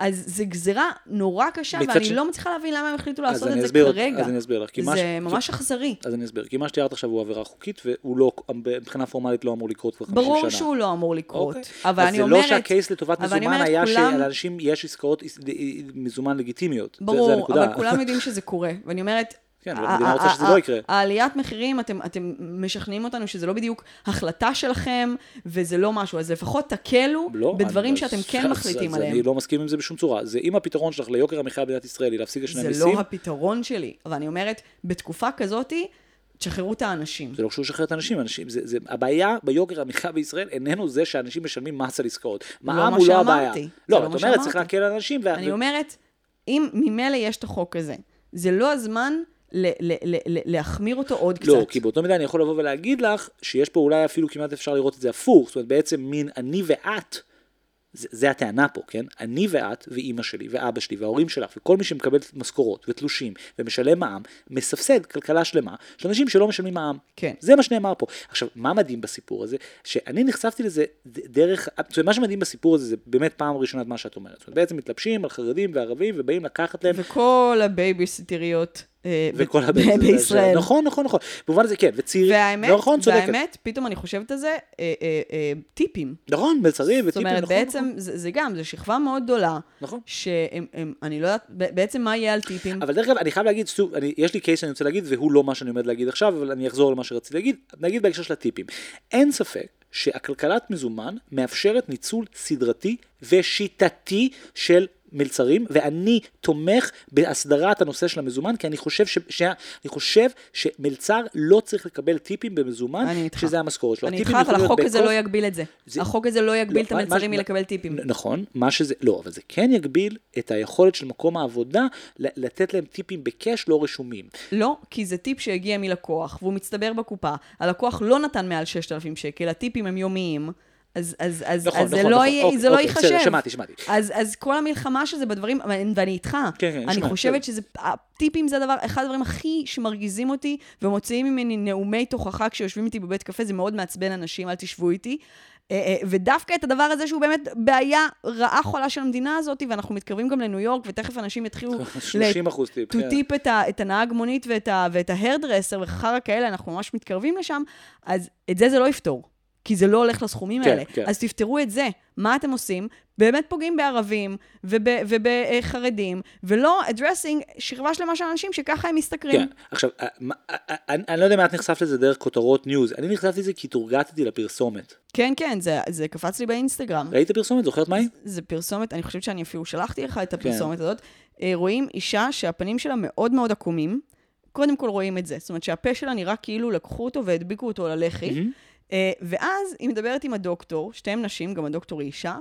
אז זו גזירה נורא קשה, ואני ש- לא מצליחה להבין למה הם החליטו אז לעשות את זה אסביר- כרגע. אז אני אסביר לך, מה ש- זה ממש אכזרי. אז אני אסביר, כי מה שתיארת עכשיו הוא עבירה חוקית, והוא לא, מבחינה פורמלית לא אמור לקרות כבר 50 שנה. ברור שהוא לא אמור לקרות. אוקיי. אבל אז אני זה אומרת... לא שהקייס לטובת מזומן אומרת, היה כולם- שלאנשים יש עסקאות עס- מזומן לגיטימיות. זה- זה ברור, הנקודה. אבל כולם יודעים שזה קורה. ואני אומרת... כן, המדינה רוצה שזה לא יקרה. העליית מחירים, אתם, אתם משכנעים אותנו שזה לא בדיוק החלטה שלכם, וזה לא משהו, אז לפחות תקלו לא, בדברים אני- שאתם כן אז- מחליטים אז עליהם. אני לא מסכים עם זה בשום צורה. זה אם הפתרון שלך ליוקר המחיה במדינת ישראל היא להפסיק זה מיסים, לא הפתרון שלי, אבל אני אומרת, בתקופה כזאתי, תשחררו את האנשים. זה לא קשור לשחרר את האנשים, אנשים, זה, זה, הבעיה ביוקר המחיה בישראל איננו זה שאנשים משלמים מס על עסקאות. מע"מ מה הוא לא הבעיה. זה לא, לא את אומרת, צריך. להקל על אנשים. אני ו- אומרת, אם ממילא יש את החוק הזה, זה לא הזמן ל- ל- ל- ל- להחמיר אותו עוד קצת. לא, כי באותו מידה אני יכול לבוא ולהגיד לך שיש פה אולי אפילו כמעט אפשר לראות את זה הפוך, זאת אומרת בעצם מין אני ואת, זה, זה הטענה פה, כן? אני ואת ואימא שלי ואבא שלי וההורים שלך וכל מי שמקבל משכורות ותלושים ומשלם מע"מ, מסבסד כלכלה שלמה של אנשים שלא משלמים מע"מ. כן. זה מה שנאמר פה. עכשיו, מה מדהים בסיפור הזה? שאני נחשפתי לזה דרך, זאת אומרת, מה שמדהים בסיפור הזה זה באמת פעם ראשונה את מה שאת אומרת. זאת אומרת, בעצם מתלבשים על חרדים וערבים ובאים לקחת להם וכל הבייביסיטריות אה, וכל ב- הבית. בישראל. נכון, נכון, נכון. במובן הזה כן, וצעירים, והאמת, נכון, צודקת. והאמת, פתאום אני חושבת על זה, אה, אה, אה, טיפים. נכון, מלצרים זאת וטיפים, אומרת, נכון, בעצם נכון. זה, זה גם, זו שכבה מאוד גדולה, נכון. שהם, הם, אני לא יודעת, בעצם מה יהיה על טיפים? אבל דרך אגב, אני חייב להגיד, שוב, אני, יש לי קייס שאני רוצה להגיד, והוא לא מה שאני עומד להגיד עכשיו, אבל אני אחזור למה שרציתי להגיד, נגיד בהקשר של הטיפים. אין ספק שהכלכלת מזומן מאפשרת ניצול סדרתי ושיטתי של מלצרים, ואני תומך בהסדרת הנושא של המזומן, כי אני חושב, ש... ש... אני חושב שמלצר לא צריך לקבל טיפים במזומן. שזה המשכורת שלו. אני איתך, אבל החוק הזה לא. יגביל את זה. זה- החוק הזה לא יגביל לא, את המלצרים מה- מלקבל טיפים. נכון, מה שזה, לא, אבל זה כן יגביל את היכולת של מקום העבודה לתת להם טיפים בקאש לא רשומים. לא, כי זה טיפ שהגיע מלקוח, והוא מצטבר בקופה. הלקוח לא נתן מעל 6,000 שקל, הטיפים הם יומיים. אז, אז, אז, נכון, אז זה נכון, לא, נכון. יהיה, אוקיי, זה לא אוקיי, ייחשב. בסדר, שמעתי, שמעתי. אז, אז כל המלחמה שזה בדברים, ואני איתך. כן, כן, אני שומע, חושבת בסדר. שזה, הטיפים זה הדבר, אחד הדברים הכי שמרגיזים אותי, ומוציאים ממני נאומי תוכחה כשיושבים איתי בבית קפה, זה מאוד מעצבן אנשים, אל תשבו איתי. אה, אה, ודווקא את הדבר הזה שהוא באמת בעיה רעה חולה של המדינה הזאת, ואנחנו מתקרבים גם לניו יורק, ותכף אנשים יתחילו 30 אחוז טיפ. to כן. טיפ את, ה, את הנהג מונית ואת ה hairdresser וחרא כאלה, אנחנו ממש מתקרבים לשם, אז את זה זה לא יפתור. כי זה לא הולך לסכומים כן, האלה. כן. אז תפתרו את זה. מה אתם עושים? באמת פוגעים בערבים ובחרדים, ולא addressing שכבה שלמה של אנשים שככה הם משתכרים. כן, עכשיו, אה, אה, אה, אני אני לא יודע אם את נחשפת לזה דרך כותרות news, אני נחשפתי לזה כי תורגטתי לפרסומת. כן, כן, זה, זה קפץ לי באינסטגרם. ראית פרסומת? זוכרת מה היא? זה פרסומת, אני חושבת שאני אפילו שלחתי לך כן. את הפרסומת הזאת. אה, רואים אישה שהפנים שלה מאוד מאוד עקומים. קודם כל רואים את זה. זאת אומרת שהפה שלה נראה כאילו לקחו אותו והדביקו אותו ללחי. מהמם. אה, ואז היא מדברת עם הדוקטור, שתיהן נשים, גם הדוקטור היא אישה,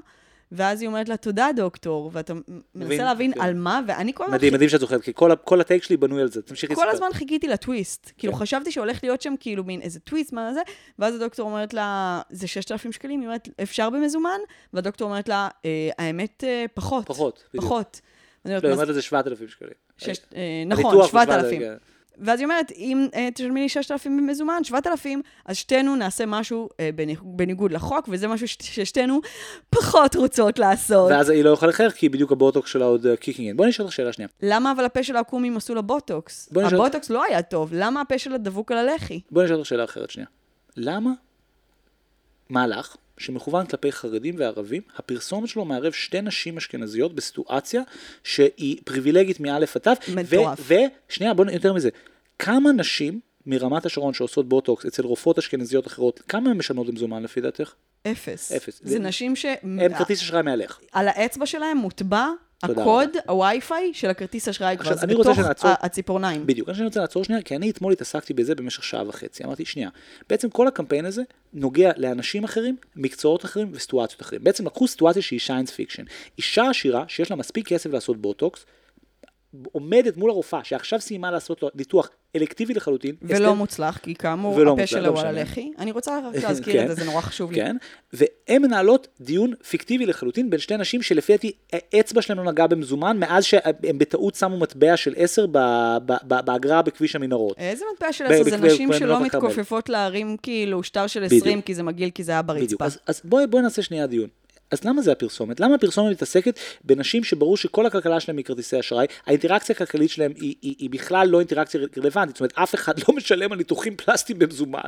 ואז היא אומרת לה, תודה דוקטור, ואתה מנסה להבין כן. על מה, ואני כל הזמן מדהים, מדהים שאת זוכרת, כי כל כל הטייק שלי בנוי על זה, תמשיכי כל לספר. הזמן חיכיתי לטוויסט. כאילו, כן. חשבתי שהולך להיות שם כאילו מין איזה טוויסט, מה זה, ואז הדוקטור אומרת לה, זה 6,000 שקלים? היא אומרת, אפשר במזומן? והדוקטור אומרת לה, "אה, האמת, אה, פחות. פחות, בדיוק. פחות. לא, היא "מה אומרת לזה 7,000 שקלים. נכון, הוא 7,000. ואז היא אומרת, אם אה, תשלמי לי 6,000 במזומן, 7,000, אז שתינו נעשה משהו בניג- בניגוד לחוק, וזה משהו ש- ששתינו פחות רוצות לעשות. ואז היא לא יכולה לחייך, כי בדיוק הבוטוקס שלה עוד kicking in. בואי נשאל אותך שאלה שנייה. למה אבל הפה של העקומים עשו לה בוטוקס? הבוטוקס לא היה טוב, למה הפה שלה דבוק על הלחי? בואי נשאל אותך שאלה אחרת שנייה. למה מהלך שמכוון כלפי חרדים וערבים, הפרסומת שלו מערב שתי נשים אשכנזיות בסיטואציה שהיא פריבילגית מא' עד ת', מטורף. ושנייה, בואו יותר מזה, כמה נשים מרמת השרון שעושות בוטוקס אצל רופאות אשכנזיות אחרות, כמה הן משלמות במזומן לפי דעתך? אפס. אפס. זה זה- נשים ש... הם כרטיס אשראי מעליך. על האצבע שלהם מוטבע הקוד, הווי-פיי של הכרטיס אשראי כבר, זה בתוך שנעצור- הציפורניים. בדיוק, אני רוצה לעצור שנייה, כי אני אתמול התעסקתי בזה במשך שעה וחצי. אמרתי, שנייה, בעצם כל הקמפיין הזה נוגע לאנשים אחרים, מקצועות אחרים וסיטואציות אחרים. בעצם לקחו סיטואציה שהיא science fiction. אישה עשירה שיש לה מספיק כסף לעשות בוטוקס, עומדת מול הרופאה, שעכשיו סיימה לעשות לו ניתוח אלקטיבי לחלוטין. ולא אסתר- מוצלח, כי כאמור, הפה מוצלח, שלה לא הוא על. הלחי. אני רוצה רק להזכיר כן. את זה, זה נורא חשוב לי. כן, והן מנהלות דיון פיקטיבי לחלוטין בין שתי נשים שלפי דעתי האצבע שלהם לא נגעה במזומן מאז שהם בטעות שמו מטבע של 10 ב- ב- ב- באגרה בכביש המנהרות. איזה מטבע של עשר? זה נשים שלא הכרמל. מתכופפות להרים כאילו שטר של בדיוק. 20, כי זה מגעיל, כי זה היה בדיוק. ברצפה. אז, אז בואי נעשה שנייה דיון. אז למה זה הפרסומת? למה הפרסומת מתעסקת בנשים שברור שכל הכלכלה שלהם היא כרטיסי אשראי, האינטראקציה הכלכלית שלהם היא, היא, היא בכלל לא אינטראקציה רלוונטית, זאת אומרת אף אחד לא משלם על ניתוחים פלסטיים במזומן.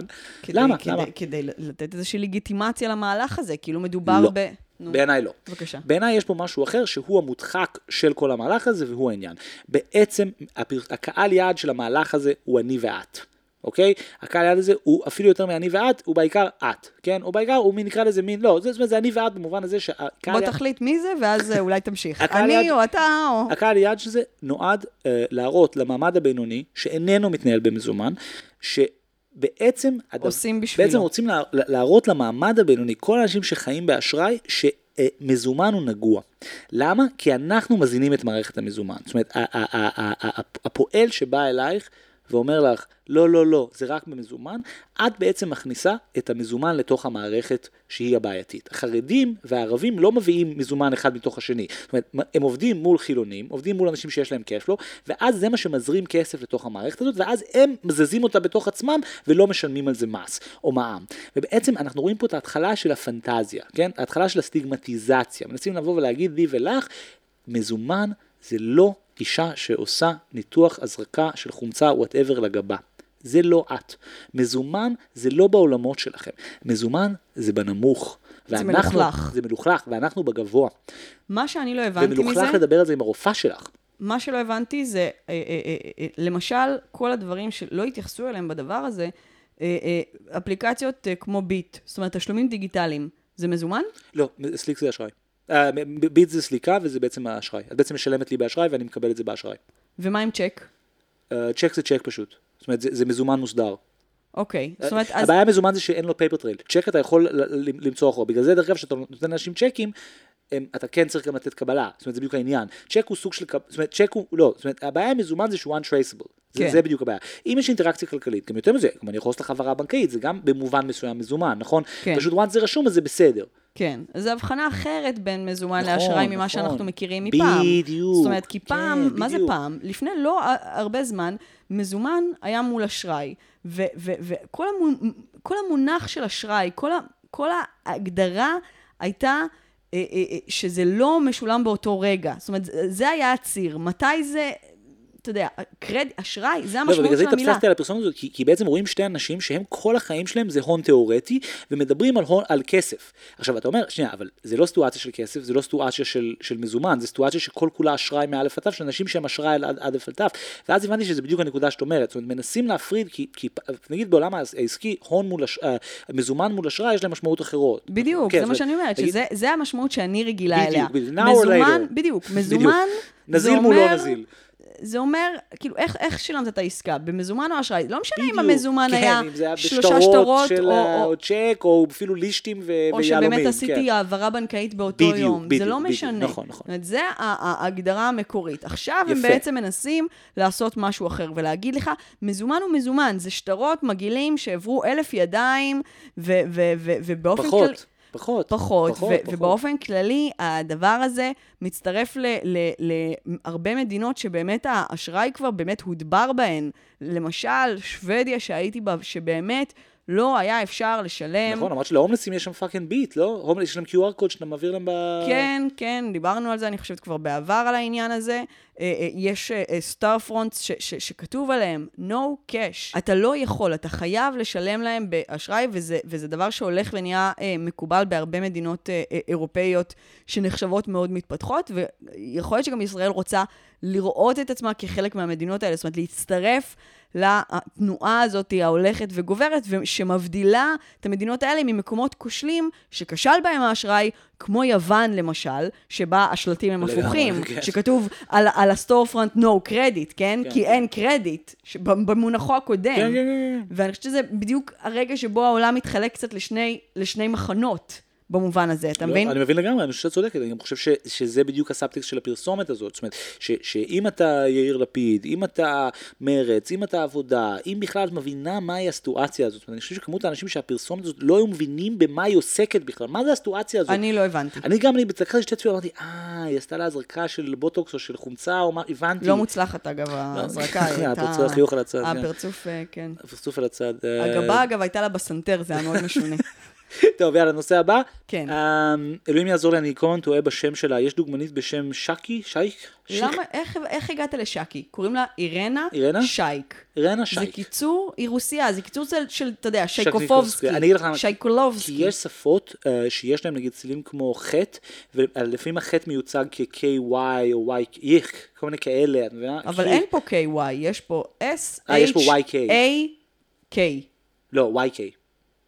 כדי, למה? כדי, למה? כדי לתת איזושהי לגיטימציה למהלך הזה, כאילו מדובר לא. ב... נו, בעיניי לא. בבקשה. בעיניי יש פה משהו אחר שהוא המודחק של כל המהלך הזה והוא העניין. בעצם הפר... הקהל יעד של המהלך הזה הוא אני ואת. אוקיי? הקהל יעד הזה הוא אפילו יותר מאני ואת, הוא בעיקר את, כן? או בעיקר הוא מין, נקרא לזה מין, לא, זאת אומרת, זה אני ואת במובן הזה שהקהל בוא. תחליט מי זה, ואז אה, אולי תמשיך. אני יעד- או אתה או... הקהל יעד של זה נועד אה, להראות למעמד הבינוני, שאיננו מתנהל במזומן, שבעצם... הדבר- עושים בשבילו. בעצם רוצים לה, להראות למעמד הבינוני, כל האנשים שחיים באשראי, שמזומן הוא נגוע. למה? כי אנחנו מזינים את מערכת המזומן. זאת אומרת, הפועל שבא אלייך ואומר לך, לא, לא, לא, זה רק במזומן, את בעצם מכניסה את המזומן לתוך המערכת שהיא הבעייתית. החרדים והערבים לא מביאים מזומן אחד מתוך השני. זאת אומרת, הם עובדים מול חילונים, עובדים מול אנשים שיש להם קשפלו, ואז זה מה שמזרים כסף לתוך המערכת הזאת, ואז הם מזזים אותה בתוך עצמם ולא משלמים על זה מס או מע"מ. ובעצם אנחנו רואים פה את ההתחלה של הפנטזיה, כן? ההתחלה של הסטיגמטיזציה. מנסים לבוא ולהגיד לי ולך, מזומן זה לא אישה שעושה ניתוח הזרקה של חומצה whatever לגבה. זה לא את. מזומן זה לא בעולמות שלכם. מזומן זה בנמוך. ואנחנו- מלוכלך. זה מלוכלך, ואנחנו בגבוה. מה שאני לא הבנתי מזה... ומלוכלך לדבר על זה עם הרופאה שלך. מה שלא הבנתי זה, אה, אה, אה, למשל, כל הדברים שלא התייחסו אליהם בדבר הזה, אפליקציות כמו ביט, זאת אומרת, תשלומים דיגיטליים, זה מזומן? לא, סליק זה אשראי. אה, ביט זה סליקה וזה בעצם האשראי. את בעצם משלמת לי באשראי ואני מקבל את זה באשראי. ומה עם צ'ק? אה, צ'ק זה צ'ק פשוט. זאת אומרת, זה, זה מזומן מוסדר. אוקיי, זאת אומרת, אז... הבעיה במזומן זה שאין לו paper trail. צ'ק אתה יכול למצוא אחורה. בגלל זה, דרך אגב, כשאתה נותן לאנשים צ'קים, הם, אתה כן צריך גם לתת קבלה. זאת אומרת, זה בדיוק העניין. צ'ק הוא סוג של, זאת אומרת, צ'ק הוא, לא, זאת אומרת, הבעיה עם מזומן זה שהוא untraceable. זה, כן. זה בדיוק הבעיה. אם יש אינטראקציה כלכלית, גם יותר מזה, גם אני יכול לעשות לך העברה בנקאית, זה גם במובן מסוים מזומן, נכון? כן. פשוט once זה רשום אז זה בסדר. כן, זו הבחנה אחרת בין מזומן נכון, לאשראי ממה נכון. שאנחנו מכירים מפעם. בדיוק, זאת אומרת, כי כן, פעם, מה זה בדיוק. פעם? לפני לא הרבה זמן, מזומן היה מול אשראי, וכל המו- כל המונח של אשראי, כל, ה- כל ההגדרה הייתה... אה, אה, אה, שזה לא משולם באותו רגע. זאת אומרת, זה היה הציר. מתי זה, אתה יודע, קרד, אשראי, זה לא, המשמעות זה של המילה. התאפסתי על הפרסומת הזאת, כי, כי בעצם רואים שתי אנשים שהם כל החיים שלהם זה הון תיאורטי, ומדברים על, הון, על כסף. עכשיו אתה אומר, שנייה, אבל זה לא סיטואציה של כסף, זה לא סיטואציה של, של מזומן, זה סיטואציה שכל כולה אשראי מא' עד ת', של אנשים שהם אשראי עד עד א' עד ת', ואז הבנתי שזה בדיוק הנקודה שאת אומרת, זאת אומרת, מנסים להפריד, כי, כי נגיד בעולם העסקי, הון מול, אש- אה, מזומן מול אשראי, יש להם משמעות אחרות. בדיוק, כן, זה מה שאני אומרת, נגיד- שזה זה המשמעות שאני רגילה בדיוק, אליה. בדיוק. מזומן. בדיוק, זה נזיל מול לא נזיל. זה אומר, כאילו, איך, איך שילמת את העסקה? במזומן או אשראי? לא משנה אם בדיוק. המזומן כן, היה אם זה שלושה שטרות, של או, או, או צ'ק, או אפילו לישטים ו- או ויהלומים. שבאמת כן. עשיתי העברה בנקאית באותו בדיוק, יום. זה בדיוק, לא בדיוק. משנה. נכון, נכון. זאת אומרת, זה ההגדרה המקורית. עכשיו הם יפה. בעצם מנסים לעשות משהו אחר, ולהגיד לך, מזומן הוא מזומן, זה שטרות מגעילים שעברו אלף ידיים, ובאופן פחות, כללי... פחות, פחות, פחות, ו- פחות. ובאופן כללי, הדבר הזה מצטרף ל- ל- להרבה מדינות שבאמת האשראי כבר באמת הודבר בהן. למשל, שוודיה שהייתי בה, שבאמת לא היה אפשר לשלם. נכון, אמרת שלהומלסים יש שם fucking ביט, לא? הומלס, יש להם QR קוד שאתה מעביר להם ב... כן, כן, דיברנו על זה, אני חושבת כבר בעבר על העניין הזה. אה, אה, יש storefronts שכתוב עליהם, no cash. אתה לא יכול, אתה חייב לשלם להם באשראי, וזה, וזה דבר שהולך ונהיה אה, מקובל בהרבה מדינות אה, אה, אירופאיות שנחשבות מאוד מתפתחות, ויכול להיות שגם ישראל רוצה לראות את עצמה כחלק מהמדינות האלה, זאת אומרת, להצטרף לתנועה הזאת ההולכת וגוברת, ושמבדילה את המדינות האלה ממקומות כושלים שכשל בהם האשראי, כמו יוון למשל, שבה השלטים הם הפוכים, כן. שכתוב על, על ה storefront no credit, כן? כן. כי אין קרדיט, במובנו הקודם. כן, כן, כן. ואני חושבת שזה בדיוק הרגע שבו העולם מתחלק קצת לשני, לשני מחנות. במובן הזה, אתה לא, מבין? אני מבין לגמרי, אני חושב שאת צודקת, אני גם חושב ש, שזה בדיוק הסאבטקסט של הפרסומת הזאת, זאת אומרת, ש, שאם אתה יאיר לפיד, אם אתה מרץ, אם אתה עבודה, אם בכלל את מבינה מהי הסיטואציה הזאת, אני חושב שכמות האנשים שהפרסומת הזאת לא היו מבינים במה היא עוסקת בכלל, מה זה הסיטואציה הזאת? אני לא הבנתי. אני גם, אני לקחתי שתי צפיות, אמרתי, אה, היא עשתה לה הזרקה של בוטוקס או של חומצה, או מה, הבנתי. לא מוצלחת, אגב, ההזרקה הייתה... הפרצוף, על הצד, כן. הפרצוף, אה, כן. הפרצוף על הצד. אה, הגבה, אגב, הייתה לה בסנטר, זה היה מאוד משונה. טוב, יאללה, נושא הבא. כן. אה, אלוהים יעזור לי, אני כל הזמן טועה בשם שלה. יש דוגמנית בשם שקי? שייק? למה, איך, איך הגעת לשקי? קוראים לה אירנה אירנה? שייק. אירנה זה שייק. קיצור, היא רוסיה, זה קיצור של, של אתה יודע. שייקופובסקי. אני אגיד לך למה. שייקולובסקי. כי יש שפות uh, שיש להם נגיד צלילים כמו חטא, ולפעמים החטא מיוצג כ-KY או Y, איך, כל מיני כאלה, את מבינה? אבל כי- אין פה KY, יש פה S, אה, יש פה H, YK. A, K. לא, YK.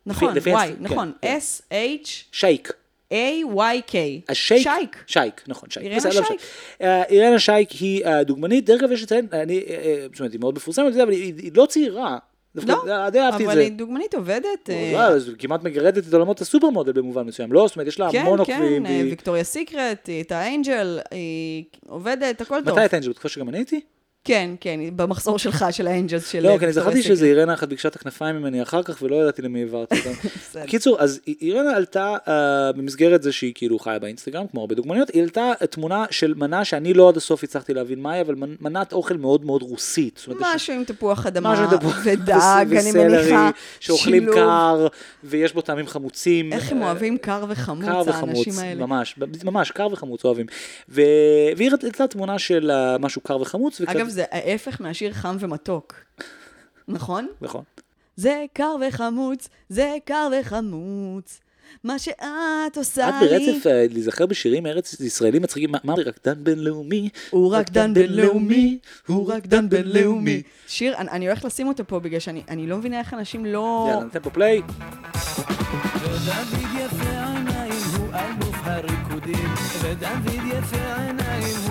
נכון, לפי Y, הסט- נכון. כן, כן. S, H, שייק. A, Y, K. השייק, שייק. שייק, נכון, שייק. אירנה לא שייק. אה, אירנה שייק היא אה, דוגמנית, דרך אגב יש לציין, אני, אה, אה, זאת אומרת, היא מאוד מפורסמת, אבל היא לא צעירה. לא, די אהבתי את אבל. היא דוגמנית עובדת. אה, אז כמעט מגרדת את עולמות הסופר מודל במובן מסוים, לא? זאת אומרת, יש לה כן, המון כן, עוקבים. אה, והיא- ויקטוריה סיקרט, היא הייתה אנג'ל, היא עובדת, הכל טוב. מתי הייתה אנג'ל? בתקופה שגם אני הייתי? כן, כן, במחזור שלך, של האנג'לס של לא, ויקטוריה זכרתי. שזה אירנה אחת ביקשה את הכנפיים ממני אחר כך, ולא ידעתי למי העברתי אותם. בסדר. קיצור, אז אירנה עלתה אה, במסגרת זה שהיא כאילו חיה באינסטגרם, כמו הרבה דוגמניות, היא העלתה תמונה של מנה שאני לא עד הסוף הצלחתי להבין מהי, אבל מנ- מנת אוכל מאוד מאוד רוסית. משהו עם תפוח אדמה ודג, אני מניחה. שאוכלים. קר, ויש בו טעמים חמוצים. איך הם אה, אוהבים קר וחמוץ, קר וחמוץ, האנשים האלה. ממש, ממש, קר וחמוץ אוהבים. והיא העלתה תמונה של אה, משהו קר וחמוץ. וכזה- אגב, זה ההפך מהשיר חם ומתוק. נכון? נכון. זה קר וחמוץ, זה קר וחמוץ. מה שאת עושה את לי... ברצף אה, להיזכר בשירים ארץ ישראלים מצחיקים, מה- רקדן בינלאומי? הוא רקדן בינלאומי, הוא רקדן בינלאומי. שיר, אני, אני הולכת לשים אותו פה בגלל שאני אני לא מבינה איך אנשים לא... יאללה, ניתן פה play. ודוד יפה עיניים הוא אלוף הריקודים ודוד יפה עיניים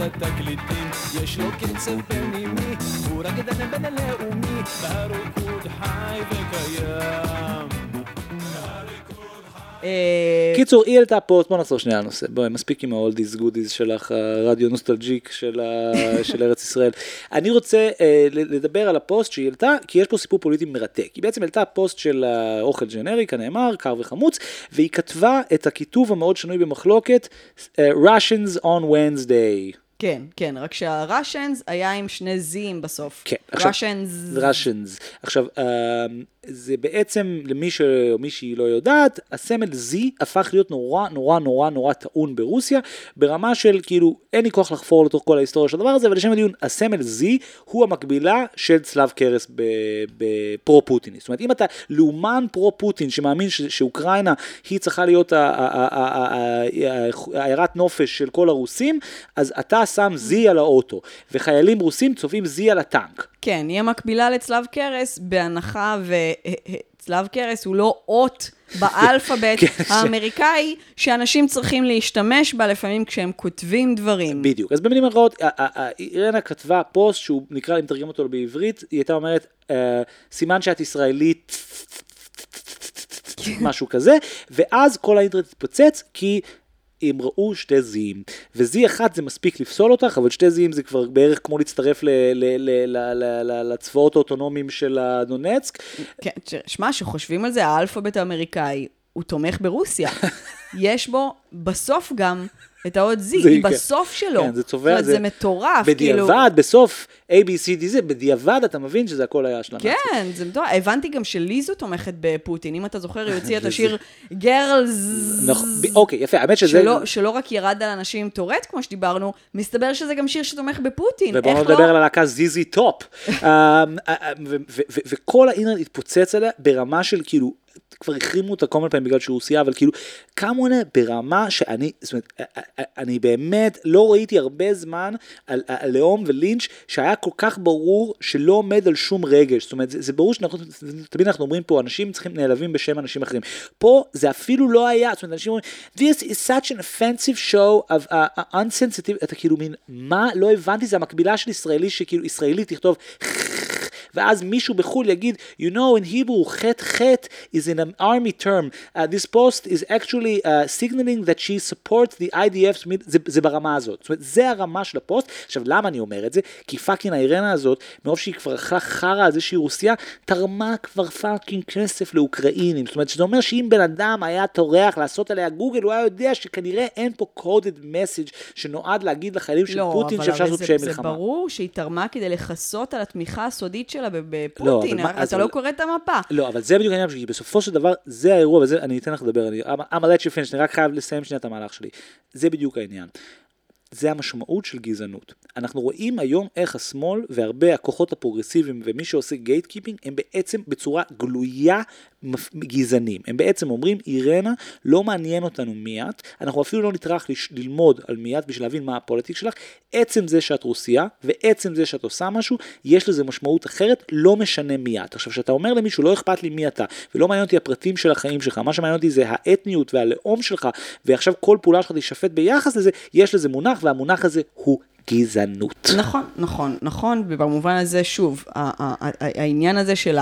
התקליטים יש לו קצב פנימי הוא רקדן בינלאומי והריקוד חי וקיים אה, קיצור, היא העלתה פוסט, בוא נחזור שנייה לנושא, בואי, מספיק עם ה oldies goodies שלך, הרדיו nostalgic של, ארץ ישראל. אני רוצה אה, לדבר על הפוסט שהיא העלתה, כי יש פה סיפור פוליטי מרתק. היא בעצם העלתה פוסט של האוכל ג'נרי, כנאמר, קר וחמוץ, והיא כתבה את הכיתוב המאוד שנוי במחלוקת, אה, Russians on Wednesday. כן, כן, רק שהראשנס היה עם שני זים בסוף. כן, עכשיו- ראשנס... Russians. עכשיו, אה, זה בעצם, למי ש... או מי שהיא לא יודעת, הסמל Z הפך להיות נורא נורא נורא נורא טעון ברוסיה, ברמה של כאילו, אין לי כוח לחפור לתוך כל ההיסטוריה של הדבר הזה, אבל לשם הדיון, הסמל Z הוא המקבילה של צלב קרס בפרו-פוטיני. זאת אומרת, אם אתה לאומן פרו-פוטין שמאמין ש... שאוקראינה היא צריכה להיות העיירת נופש של כל הרוסים, אז אתה שם Z על האוטו, וחיילים רוסים צובעים Z על הטנק. כן, היא המקבילה לצלב קרס, בהנחה וצלב קרס הוא לא אות באלפאבית כן, האמריקאי, שאנשים צריכים להשתמש בה לפעמים כשהם כותבים דברים. בדיוק. אז במילים אחרות, אירנה כתבה פוסט שהוא נקרא, אם תרגם אותו בעברית, היא הייתה אומרת, אה, סימן שאת ישראלית, משהו כזה, ואז כל האינטרנט התפוצץ, כי הם ראו שתי זיעים. וזי אחת זה מספיק לפסול אותך, אבל שתי זיעים זה כבר בערך כמו להצטרף ל- ל- ל- לצבאות האוטונומיים של הדונצק. כן, שמע, שחושבים על זה, האלפאבית האמריקאי, הוא תומך ברוסיה. יש בו בסוף גם את האות Z, היא כן. בסוף שלו. כן, זה צובע, זה- זה מטורף, כאילו. בדיעבד, בסוף A, B, C, D, זה, בדיעבד אתה מבין שזה הכל היה של. כן, זה מטורף. הבנתי גם שליזו תומכת בפוטין. אם אתה זוכר, היא הוציאה את השיר גרלס. נכון, אוקיי, יפה, האמת שזה... שלא, שלא רק ירד על אנשים עם טורט, כמו שדיברנו, מסתבר שזה גם שיר שתומך בפוטין. ובואו נדבר על הלהקה זיזי טופ. אה, וכל האינטרנט התפוצץ עליה ברמה של כאילו, כבר החרימו אותה כל מיני פעמים בגלל שהיא רוסיה, אבל כאילו, עליה ברמה שאני, זאת אומרת, אני באמת לא ראיתי הרבה זמן עליהום ולינץ' שהיה כל כך ברור שלא עומד על שום רגש. זאת אומרת, זה, זה ברור שאנחנו, תמיד אנחנו אומרים פה, אנשים צריכים נעלבים בשם אנשים אחרים. פה זה אפילו לא היה, זאת אומרת, אנשים אומרים, this is such an offensive show of uh, uh, unsensitive, אתה כאילו מין, מה? לא הבנתי, זה המקבילה של ישראלי שכאילו ישראלי תכתוב ואז מישהו בחו"ל יגיד, you know in Hebrew, חטא חטא is in an army term. Uh, this post is actually uh, signaling that she supports the IDF, זה, זה ברמה הזאת. זאת אומרת, זה הרמה של הפוסט. עכשיו, למה אני אומר את זה? כי fucking האירנה הזאת, מרוב שהיא כבר אכלה חרא על זה שהיא רוסיה, תרמה כבר fucking כסף לאוקראינים. זאת אומרת, שזה אומר שאם בן אדם היה טורח לעשות עליה גוגל, הוא היה יודע שכנראה אין פה coded message שנועד להגיד לחיילים של לא, פוטין אבל שאפשר לעשות זה, פשעי זה מלחמה. ברור שהיא תרמה כדי לכסות על התמיכה הסודית שלה ב- לא, בפוטין, אז אתה אבל- לא קורא את המפה. לא, אבל זה בדיוק העניין, כי בסופו של דבר, זה האירוע, וזה, אני אתן לך לדבר, אני, I'm gonna let you finish, אני רק חייב לסיים שנייה את המהלך שלי. זה בדיוק העניין. זה המשמעות של גזענות. אנחנו רואים היום איך השמאל והרבה הכוחות הפרוגרסיביים ומי שעושה gatekeeping הם בעצם בצורה גלויה גזענים. הם בעצם אומרים, אירנה, לא מעניין אותנו מי את, אנחנו אפילו לא נטרח ללמוד על מי את בשביל להבין מה ה politics שלך, עצם זה שאת רוסייה ועצם זה שאת עושה משהו, יש לזה משמעות אחרת, לא משנה מי את. עכשיו, כשאתה אומר למישהו, לא אכפת לי מי אתה, ולא מעניין אותי הפרטים של החיים שלך, מה שמעניין אותי זה האתניות והלאום שלך, ועכשיו כל פעולה שלך תישפט ביחס לזה, יש לזה מונח, והמונח הזה הוא גזענות. נכון, נכון, נכון, ובמובן הזה, שוב, העניין הזה של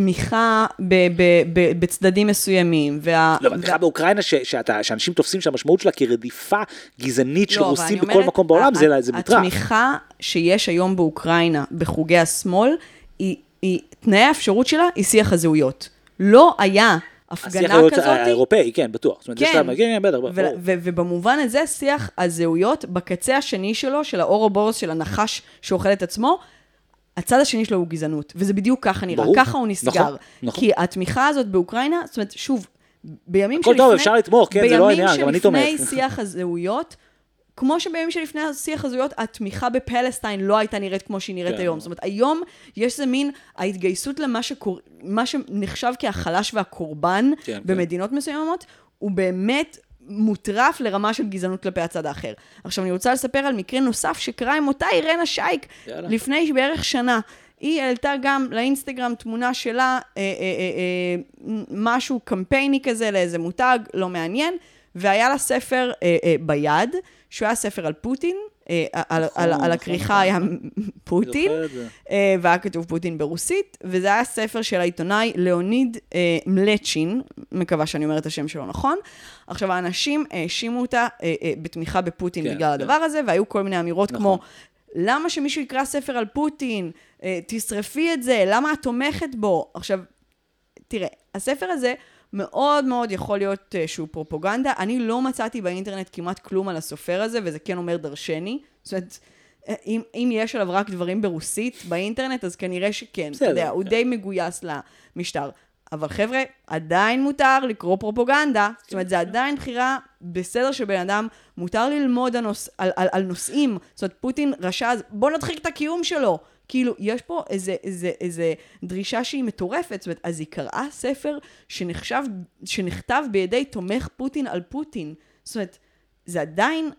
התמיכה ב- ב- ב- בצדדים מסוימים, וה... לא, אבל תמיכה באוקראינה ש- שאתה- שאנשים תופסים שהמשמעות שלה כרדיפה גזענית של לא, רוסים בכל אומרת, מקום בעולם, זה זה מטרף. התמיכה שיש היום באוקראינה בחוגי השמאל, היא, היא, תנאי האפשרות שלה היא שיח הזהויות. לא היה השיח הפגנה כזאת, האירופאי, כן, בטוח. זאת אומרת, כן. כן, כן, בטח, ברור. ובמובן הזה שיח הזהויות בקצה השני שלו, של האורובורוס, של הנחש שאוכל את עצמו, הצד השני שלו הוא גזענות, וזה בדיוק ככה נראה, ברור. ככה הוא נסגר. נכון, נכון. כי התמיכה הזאת באוקראינה, זאת אומרת, שוב, בימים הכל שלפני... טוב, אפשר לתמוך, כן, זה לא העניין, גם אני תומך. בימים שלפני שיח הזהויות, כמו שבימים שלפני שיח הזהויות, התמיכה בפלסטיין לא הייתה נראית כמו שהיא נראית כן. היום. זאת אומרת, היום יש איזה מין ההתגייסות למה שקור... מה שנחשב כהחלש והקורבן כן, כן. במדינות מסוימות, הוא באמת מוטרף לרמה של גזענות כלפי הצד האחר. עכשיו, אני רוצה לספר על מקרה נוסף שקרה עם אותה אירנה שייק יאללה. לפני בערך שנה. היא העלתה גם לאינסטגרם תמונה שלה, אה, אה, אה, אה, משהו קמפייני כזה לאיזה מותג, לא מעניין, והיה לה ספר אה, אה, ביד, שהוא היה ספר על פוטין, על, נכון, על, נכון, הכריכה היה פוטין. אה, והיה כתוב פוטין ברוסית, וזה היה ספר של העיתונאי ליאוניד אה, מלצ'ין, מקווה שאני אומרת את השם שלו נכון. עכשיו, האנשים האשימו אותה אה, אה, בתמיכה בפוטין כן, בגלל כן. הדבר הזה, והיו כל מיני אמירות נכון. כמו, למה שמישהו יקרא ספר על פוטין? אה, תשרפי את זה, למה את תומכת בו? עכשיו, תראה, הספר הזה מאוד מאוד יכול להיות uh, שהוא פרופוגנדה. אני לא מצאתי באינטרנט כמעט כלום על הסופר הזה, וזה כן אומר דרשני. זאת אומרת, אה, אם, אם יש עליו רק דברים ברוסית באינטרנט, אז כנראה שכן. בסדר, אתה יודע, הוא כן. די מגויס למשטר. אבל חבר'ה, עדיין מותר לקרוא פרופוגנדה. זאת אומרת, זה עדיין בחירה בסדר שבן אדם, מותר ללמוד הנוס, על, על, על נושאים. זאת אומרת, פוטין רשע, אז בוא נדחיק את הקיום שלו. כאילו, יש פה איזה, איזה, איזה דרישה שהיא מטורפת. זאת אומרת, אז היא קראה ספר שנחשב, שנכתב בידי תומך פוטין על פוטין. זאת אומרת, זה עדיין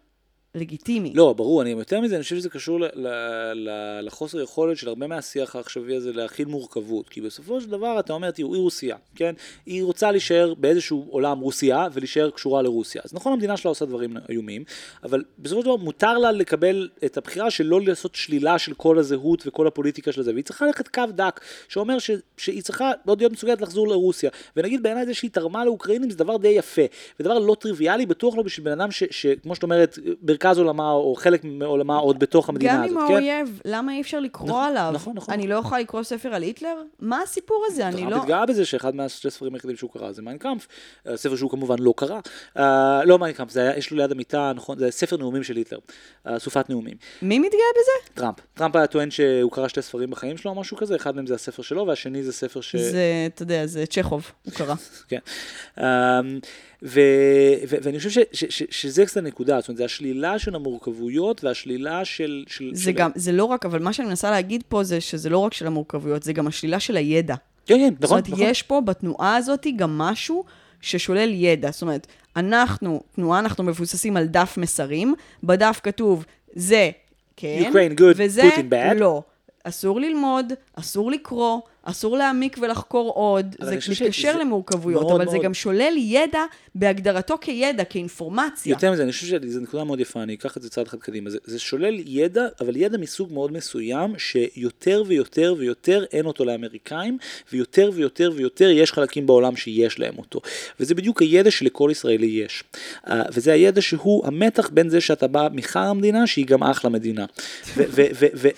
לגיטימי. לא, ברור, אני יותר מזה, אני חושב שזה קשור ל- ל- ל- לחוסר יכולת של הרבה מהשיח העכשווי הזה להכיל מורכבות. כי בסופו של דבר אתה אומר, תראו, היא רוסיה, כן? היא רוצה להישאר באיזשהו עולם רוסיה ולהישאר קשורה לרוסיה. אז נכון, המדינה שלה עושה דברים איומים, אבל בסופו של דבר מותר לה לקבל את הבחירה של לא לעשות שלילה של כל הזהות וכל הפוליטיקה של זה, והיא צריכה ללכת קו דק, שאומר ש- שהיא צריכה עוד להיות מסוגלת לחזור לרוסיה. ונגיד בעיניי זה שהיא תרמה לאוקראינים זה דבר די יפה, ודבר לא טריוויאלי, בטוח לא בשביל בן אדם ש- שכמו שאת אומרת, מרכז עולמה או חלק מעולמה עוד בתוך המדינה גם הזאת, עם כן? האויב, למה אי אפשר לקרוא נכון, עליו? נכון, נכון. אני לא יכולה לקרוא ספר על היטלר? מה הסיפור הזה? אני טראמפ לא... התגאה בזה שאחד מהשתי ספרים היחידים שהוא קרא זה מיינקאמפ, ספר שהוא כמובן לא קרא, אה, לא מיינקאמפ, זה היה, יש לו ליד המיטה, נכון, זה ספר נאומים של היטלר, אה, אסופת נאומים, מי מתגאה בזה? טראמפ, טראמפ היה טוען שהוא קרא שתי ספרים בחיים שלו או משהו כזה, אחד מהם זה הספר שלו והשני זה ספר ש... זה, אתה יודע, זה צ'כוב, הוא קרא. כן. ו, ו, ואני חושב ש, ש, ש, שזה קצת הנקודה, זאת אומרת, זה השלילה של המורכבויות והשלילה של... של זה של... גם, זה לא רק, אבל מה שאני מנסה להגיד פה זה שזה לא רק של המורכבויות, זה גם השלילה של הידע. כן, כן, זאת נכון, אומרת, נכון. יש פה בתנועה הזאת גם משהו ששולל ידע. זאת אומרת, אנחנו, תנועה, אנחנו מבוססים על דף מסרים, בדף כתוב, זה כן, Ukraine good, וזה Putin bad. לא. אסור ללמוד, אסור לקרוא, אסור להעמיק ולחקור עוד, זה מתקשר שזה למורכבויות, מאוד אבל זה מאוד- גם שולל ידע בהגדרתו כידע, כאינפורמציה. יותר מזה, אני חושב שזו נקודה מאוד יפה, אני אקח את זה צעד אחד קדימה. זה, זה שולל ידע, אבל ידע מסוג מאוד מסוים, שיותר ויותר ויותר אין אותו לאמריקאים, ויותר ויותר ויותר יש חלקים בעולם שיש להם אותו. וזה בדיוק הידע שלכל ישראלי יש. Uh, וזה הידע שהוא המתח בין זה שאתה בא מחר המדינה, שהיא גם אחלה מדינה.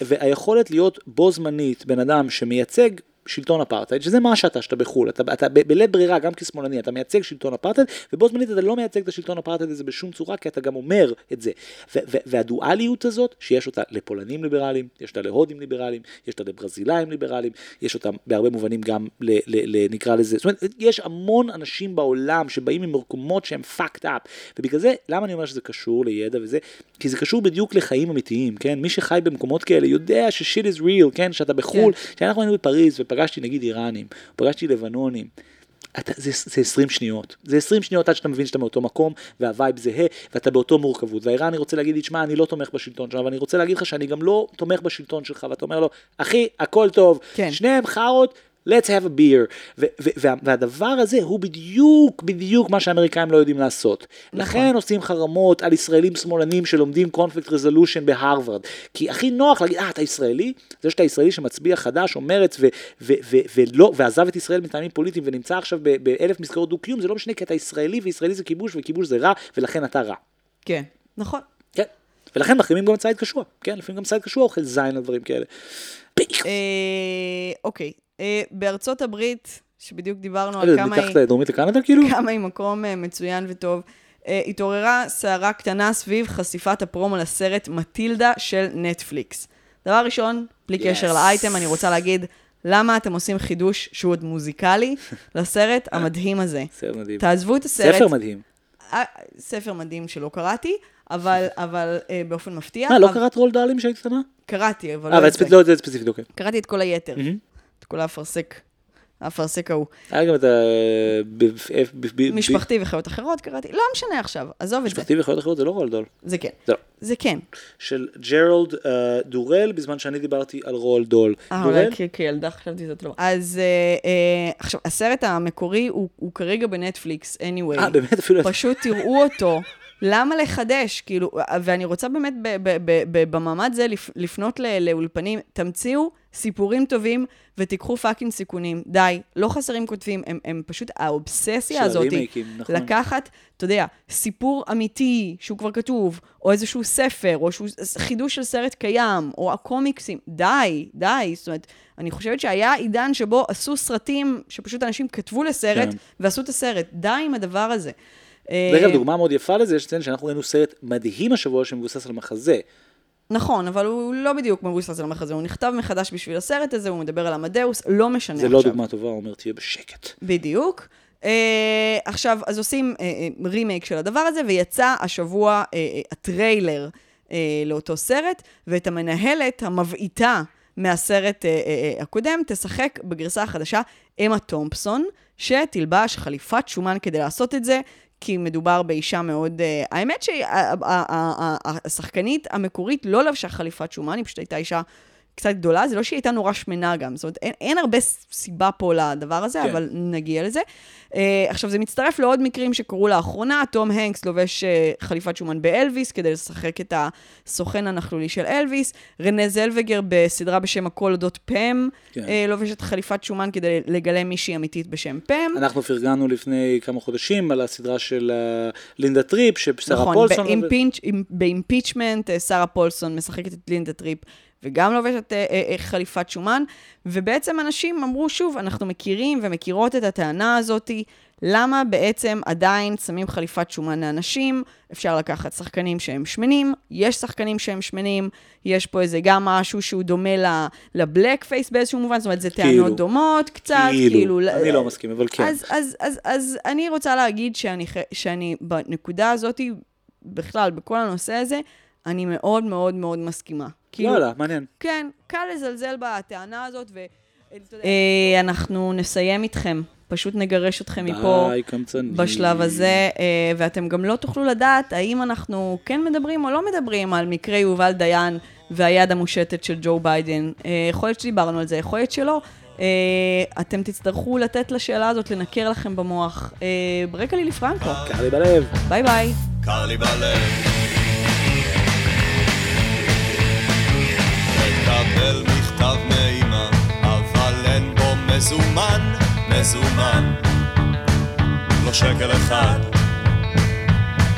והיכולת להיות בו זמנית בן אדם שמייצג שלטון אפרטהייד, שזה מה שאתה, שאתה בחו"ל, אתה, אתה ב- בלית ברירה, גם כשמאלני, אתה מייצג שלטון אפרטהייד, ובו זמנית אתה לא מייצג את השלטון אפרטהייד הזה בשום צורה, כי אתה גם אומר את זה. ו- ו- והדואליות הזאת, שיש אותה לפולנים ליברליים, יש אותה להודים ליברליים, יש אותה לברזילאים ליברליים, יש אותה בהרבה מובנים גם, ל, ל, ל, נקרא לזה, זאת אומרת, יש המון אנשים בעולם שבאים ממקומות שהם fucked up, ובגלל זה, למה אני אומר שזה קשור לידע וזה? כי זה קשור בדיוק לחיים אמיתיים, כן? מי שחי במקומות כאלה יודע ש-shit is real, כן? שאתה בחו"ל, כשאנחנו היינו בפריז ופגשתי נגיד איראנים, פגשתי לבנונים, אתה, זה, זה 20 שניות, זה 20 שניות עד שאתה מבין שאתה מאותו מקום והווייב זהה ואתה באותו מורכבות והאיראני רוצה להגיד לי, שמע אני לא תומך בשלטון שלך ואני רוצה להגיד לך שאני גם לא תומך בשלטון שלך ואתה אומר לו, אחי הכל טוב, כן. שניהם חארות, let's have a beer, ו- ו- וה- והדבר הזה הוא בדיוק בדיוק מה שהאמריקאים לא יודעים לעשות. נכון. לכן עושים חרמות על ישראלים שמאלנים שלומדים קונפליקט רזולושן בהרווארד, כי הכי נוח להגיד, אה אתה ישראלי? זה שאתה ישראלי שמצביע חדש או מרץ ו- ו- ו- ולא, ועזב את ישראל מטעמים פוליטיים ונמצא עכשיו ב- באלף מסגרות דו-קיום, זה לא משנה כי אתה ישראלי וישראלי זה כיבוש וכיבוש זה רע ולכן אתה רע. כן, נכון. כן. ולכן מחרימים גם את סייד קשוע, כן? לפעמים גם סייד קשוע אוכל זין על דברים כאלה. אה, אוקיי, בארצות הברית, שבדיוק דיברנו על רגע, כמה היא... מתחת דרומית לקנדה כאילו? כמה היא מקום אה, מצוין וטוב. אה, התעוררה סערה קטנה סביב חשיפת הפרומו לסרט מטילדה של נטפליקס. דבר ראשון, בלי Yes. קשר לאייטם, אני רוצה להגיד, למה אתם עושים חידוש שהוא עוד מוזיקלי לסרט המדהים הזה? סרט מדהים. תעזבו את הסרט. ספר מדהים. אה, ספר מדהים שלא קראתי, אבל, אבל אה, באופן מפתיע. מה, לא אבל- קראת רול דאלים שהיית קטנה? קראתי, אבל אה, לא אבל לא את זה ספציפית, אוקיי. קראתי את כל היתר. מהמם. כל, האפרסק. האפרסק ההוא. היה גם את ה... ב- ב- משפחתי וחיות אחרות קראתי, לא משנה עכשיו, עזוב את זה. משפחתי וחיות אחרות זה לא רואלד דאל. זה כן. זה לא. זה כן. של ג'רלד אה, דורל, בזמן שאני דיברתי על רואלד דאל. אה? אולי כילדה חשבתי שזה לא. אז אה, אה, עכשיו, הסרט המקורי הוא כרגע בנטפליקס, anyway. אה, באמת אפילו... פשוט תראו אותו. למה לחדש? כאילו, ואני רוצה באמת ב- ב- ב- ב- במעמד זה לפ- לפנות ל- לאולפנים, תמציאו סיפורים טובים ותיקחו fucking סיכונים. די, לא חסרים כותבים, הם, הם פשוט, האובססיה הזאת, הרימייקים, נכון. לקחת, אתה יודע, סיפור אמיתי שהוא כבר כתוב, או איזשהו ספר, או שהוא חידוש של סרט קיים, או הקומיקסים, די, די. זאת אומרת, אני חושבת שהיה עידן שבו עשו סרטים שפשוט אנשים כתבו לסרט, כן. ועשו את הסרט. די עם הדבר הזה. אה, דרך אגב, דוגמה מאוד יפה לזה, יש לציין שאנחנו ראינו סרט מדהים השבוע שמבוסס על מחזה. נכון, אבל הוא לא בדיוק מבוסס על המחזה, הוא נכתב מחדש בשביל הסרט הזה, הוא מדבר על עמדאוס, לא משנה זה עכשיו. לא דוגמה טובה, הוא אומר תהיה בשקט. בדיוק. Uh, עכשיו, אז עושים uh, uh, רימייק של הדבר הזה, ויצא השבוע uh, הטריילר uh, לאותו סרט, ואת המנהלת המבעיטה מהסרט uh, uh, uh, הקודם, תשחק בגרסה החדשה אמה תומפסון, שתלבש חליפת שומן כדי לעשות את זה, כי מדובר באישה מאוד... Uh, האמת שהשחקנית המקורית לא לבשה חליפת שומן, היא פשוט הייתה אישה... קצת גדולה, זה לא שהיא הייתה נורא שמנה גם, זאת אומרת, אין, אין הרבה סיבה פה לדבר הזה, כן. אבל נגיע לזה. Uh, עכשיו, זה מצטרף לעוד מקרים שקרו לאחרונה, תום הנקס לובש uh, חליפת שומן באלוויס, כדי לשחק את הסוכן הנכלולי של אלוויס, רנה זלווגר בסדרה בשם הכל אודות פם, כן. אה, לובשת חליפת שומן כדי לגלם מישהי אמיתית בשם פם. אנחנו פרגנו לפני כמה חודשים על הסדרה של אה, לינדה טריפ, ששרה, נכון, פולסון... עם- באימפיצ'מנט, אה, שרה פולסון משחקת את לינדה טריפ, וגם לובשת אה, אה, אה, חליפת שומן, ובעצם אנשים אמרו, שוב, אנחנו מכירים ומכירות את הטענה הזאתי, למה בעצם עדיין שמים חליפת שומן לאנשים? אפשר לקחת שחקנים שהם שמנים, יש שחקנים שהם שמנים, יש פה איזה גם משהו שהוא דומה ל- לבלק פייס באיזשהו מובן, זאת אומרת, זה טענות כאילו. דומות קצת, כאילו, כאילו... אני לא מסכים, אבל כן. אז, אז, אז, אז אני רוצה להגיד שאני, שאני בנקודה הזאת, בכלל, בכל הנושא הזה, אני מאוד מאוד מאוד מסכימה. כאילו, וואלה, מעניין. כן, קל לזלזל בטענה הזאת, ו... אה, אנחנו נסיים איתכם, פשוט נגרש אתכם מפה. בשלב הזה, אה, ואתם גם לא תוכלו לדעת האם אנחנו כן מדברים או לא מדברים על מקרה יובל דיין והיד המושטת של ג'ו ביידן. אה, יכול להיות שדיברנו על זה, יכול להיות שלא. אה, אתם תצטרכו לתת לשאלה הזאת לנקר לכם במוח. אה, ברקע לילי פרנקו. קר לי בלב. ביי ביי. קר לי בלב. מקבל מכתב מאמא, אבל אין בו מזומן, מזומן. לא שקל אחד.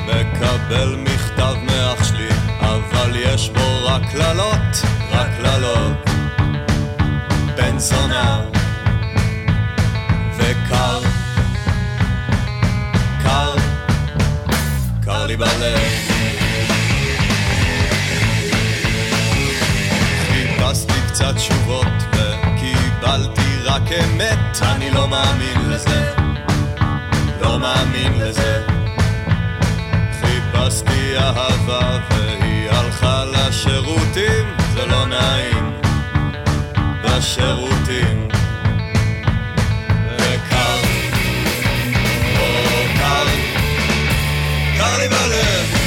מקבל מכתב מאח שלי, אבל יש בו רק קללות, רק קללות. בן זונה וקר, קר, קר לי בלב. קצת תשובות וקיבלתי רק אמת, אני לא מאמין לזה, לא מאמין לזה. חיפשתי אהבה והיא הלכה לשירותים, זה לא נעים, לשירותים. וקר, או קר, קר לי בלב.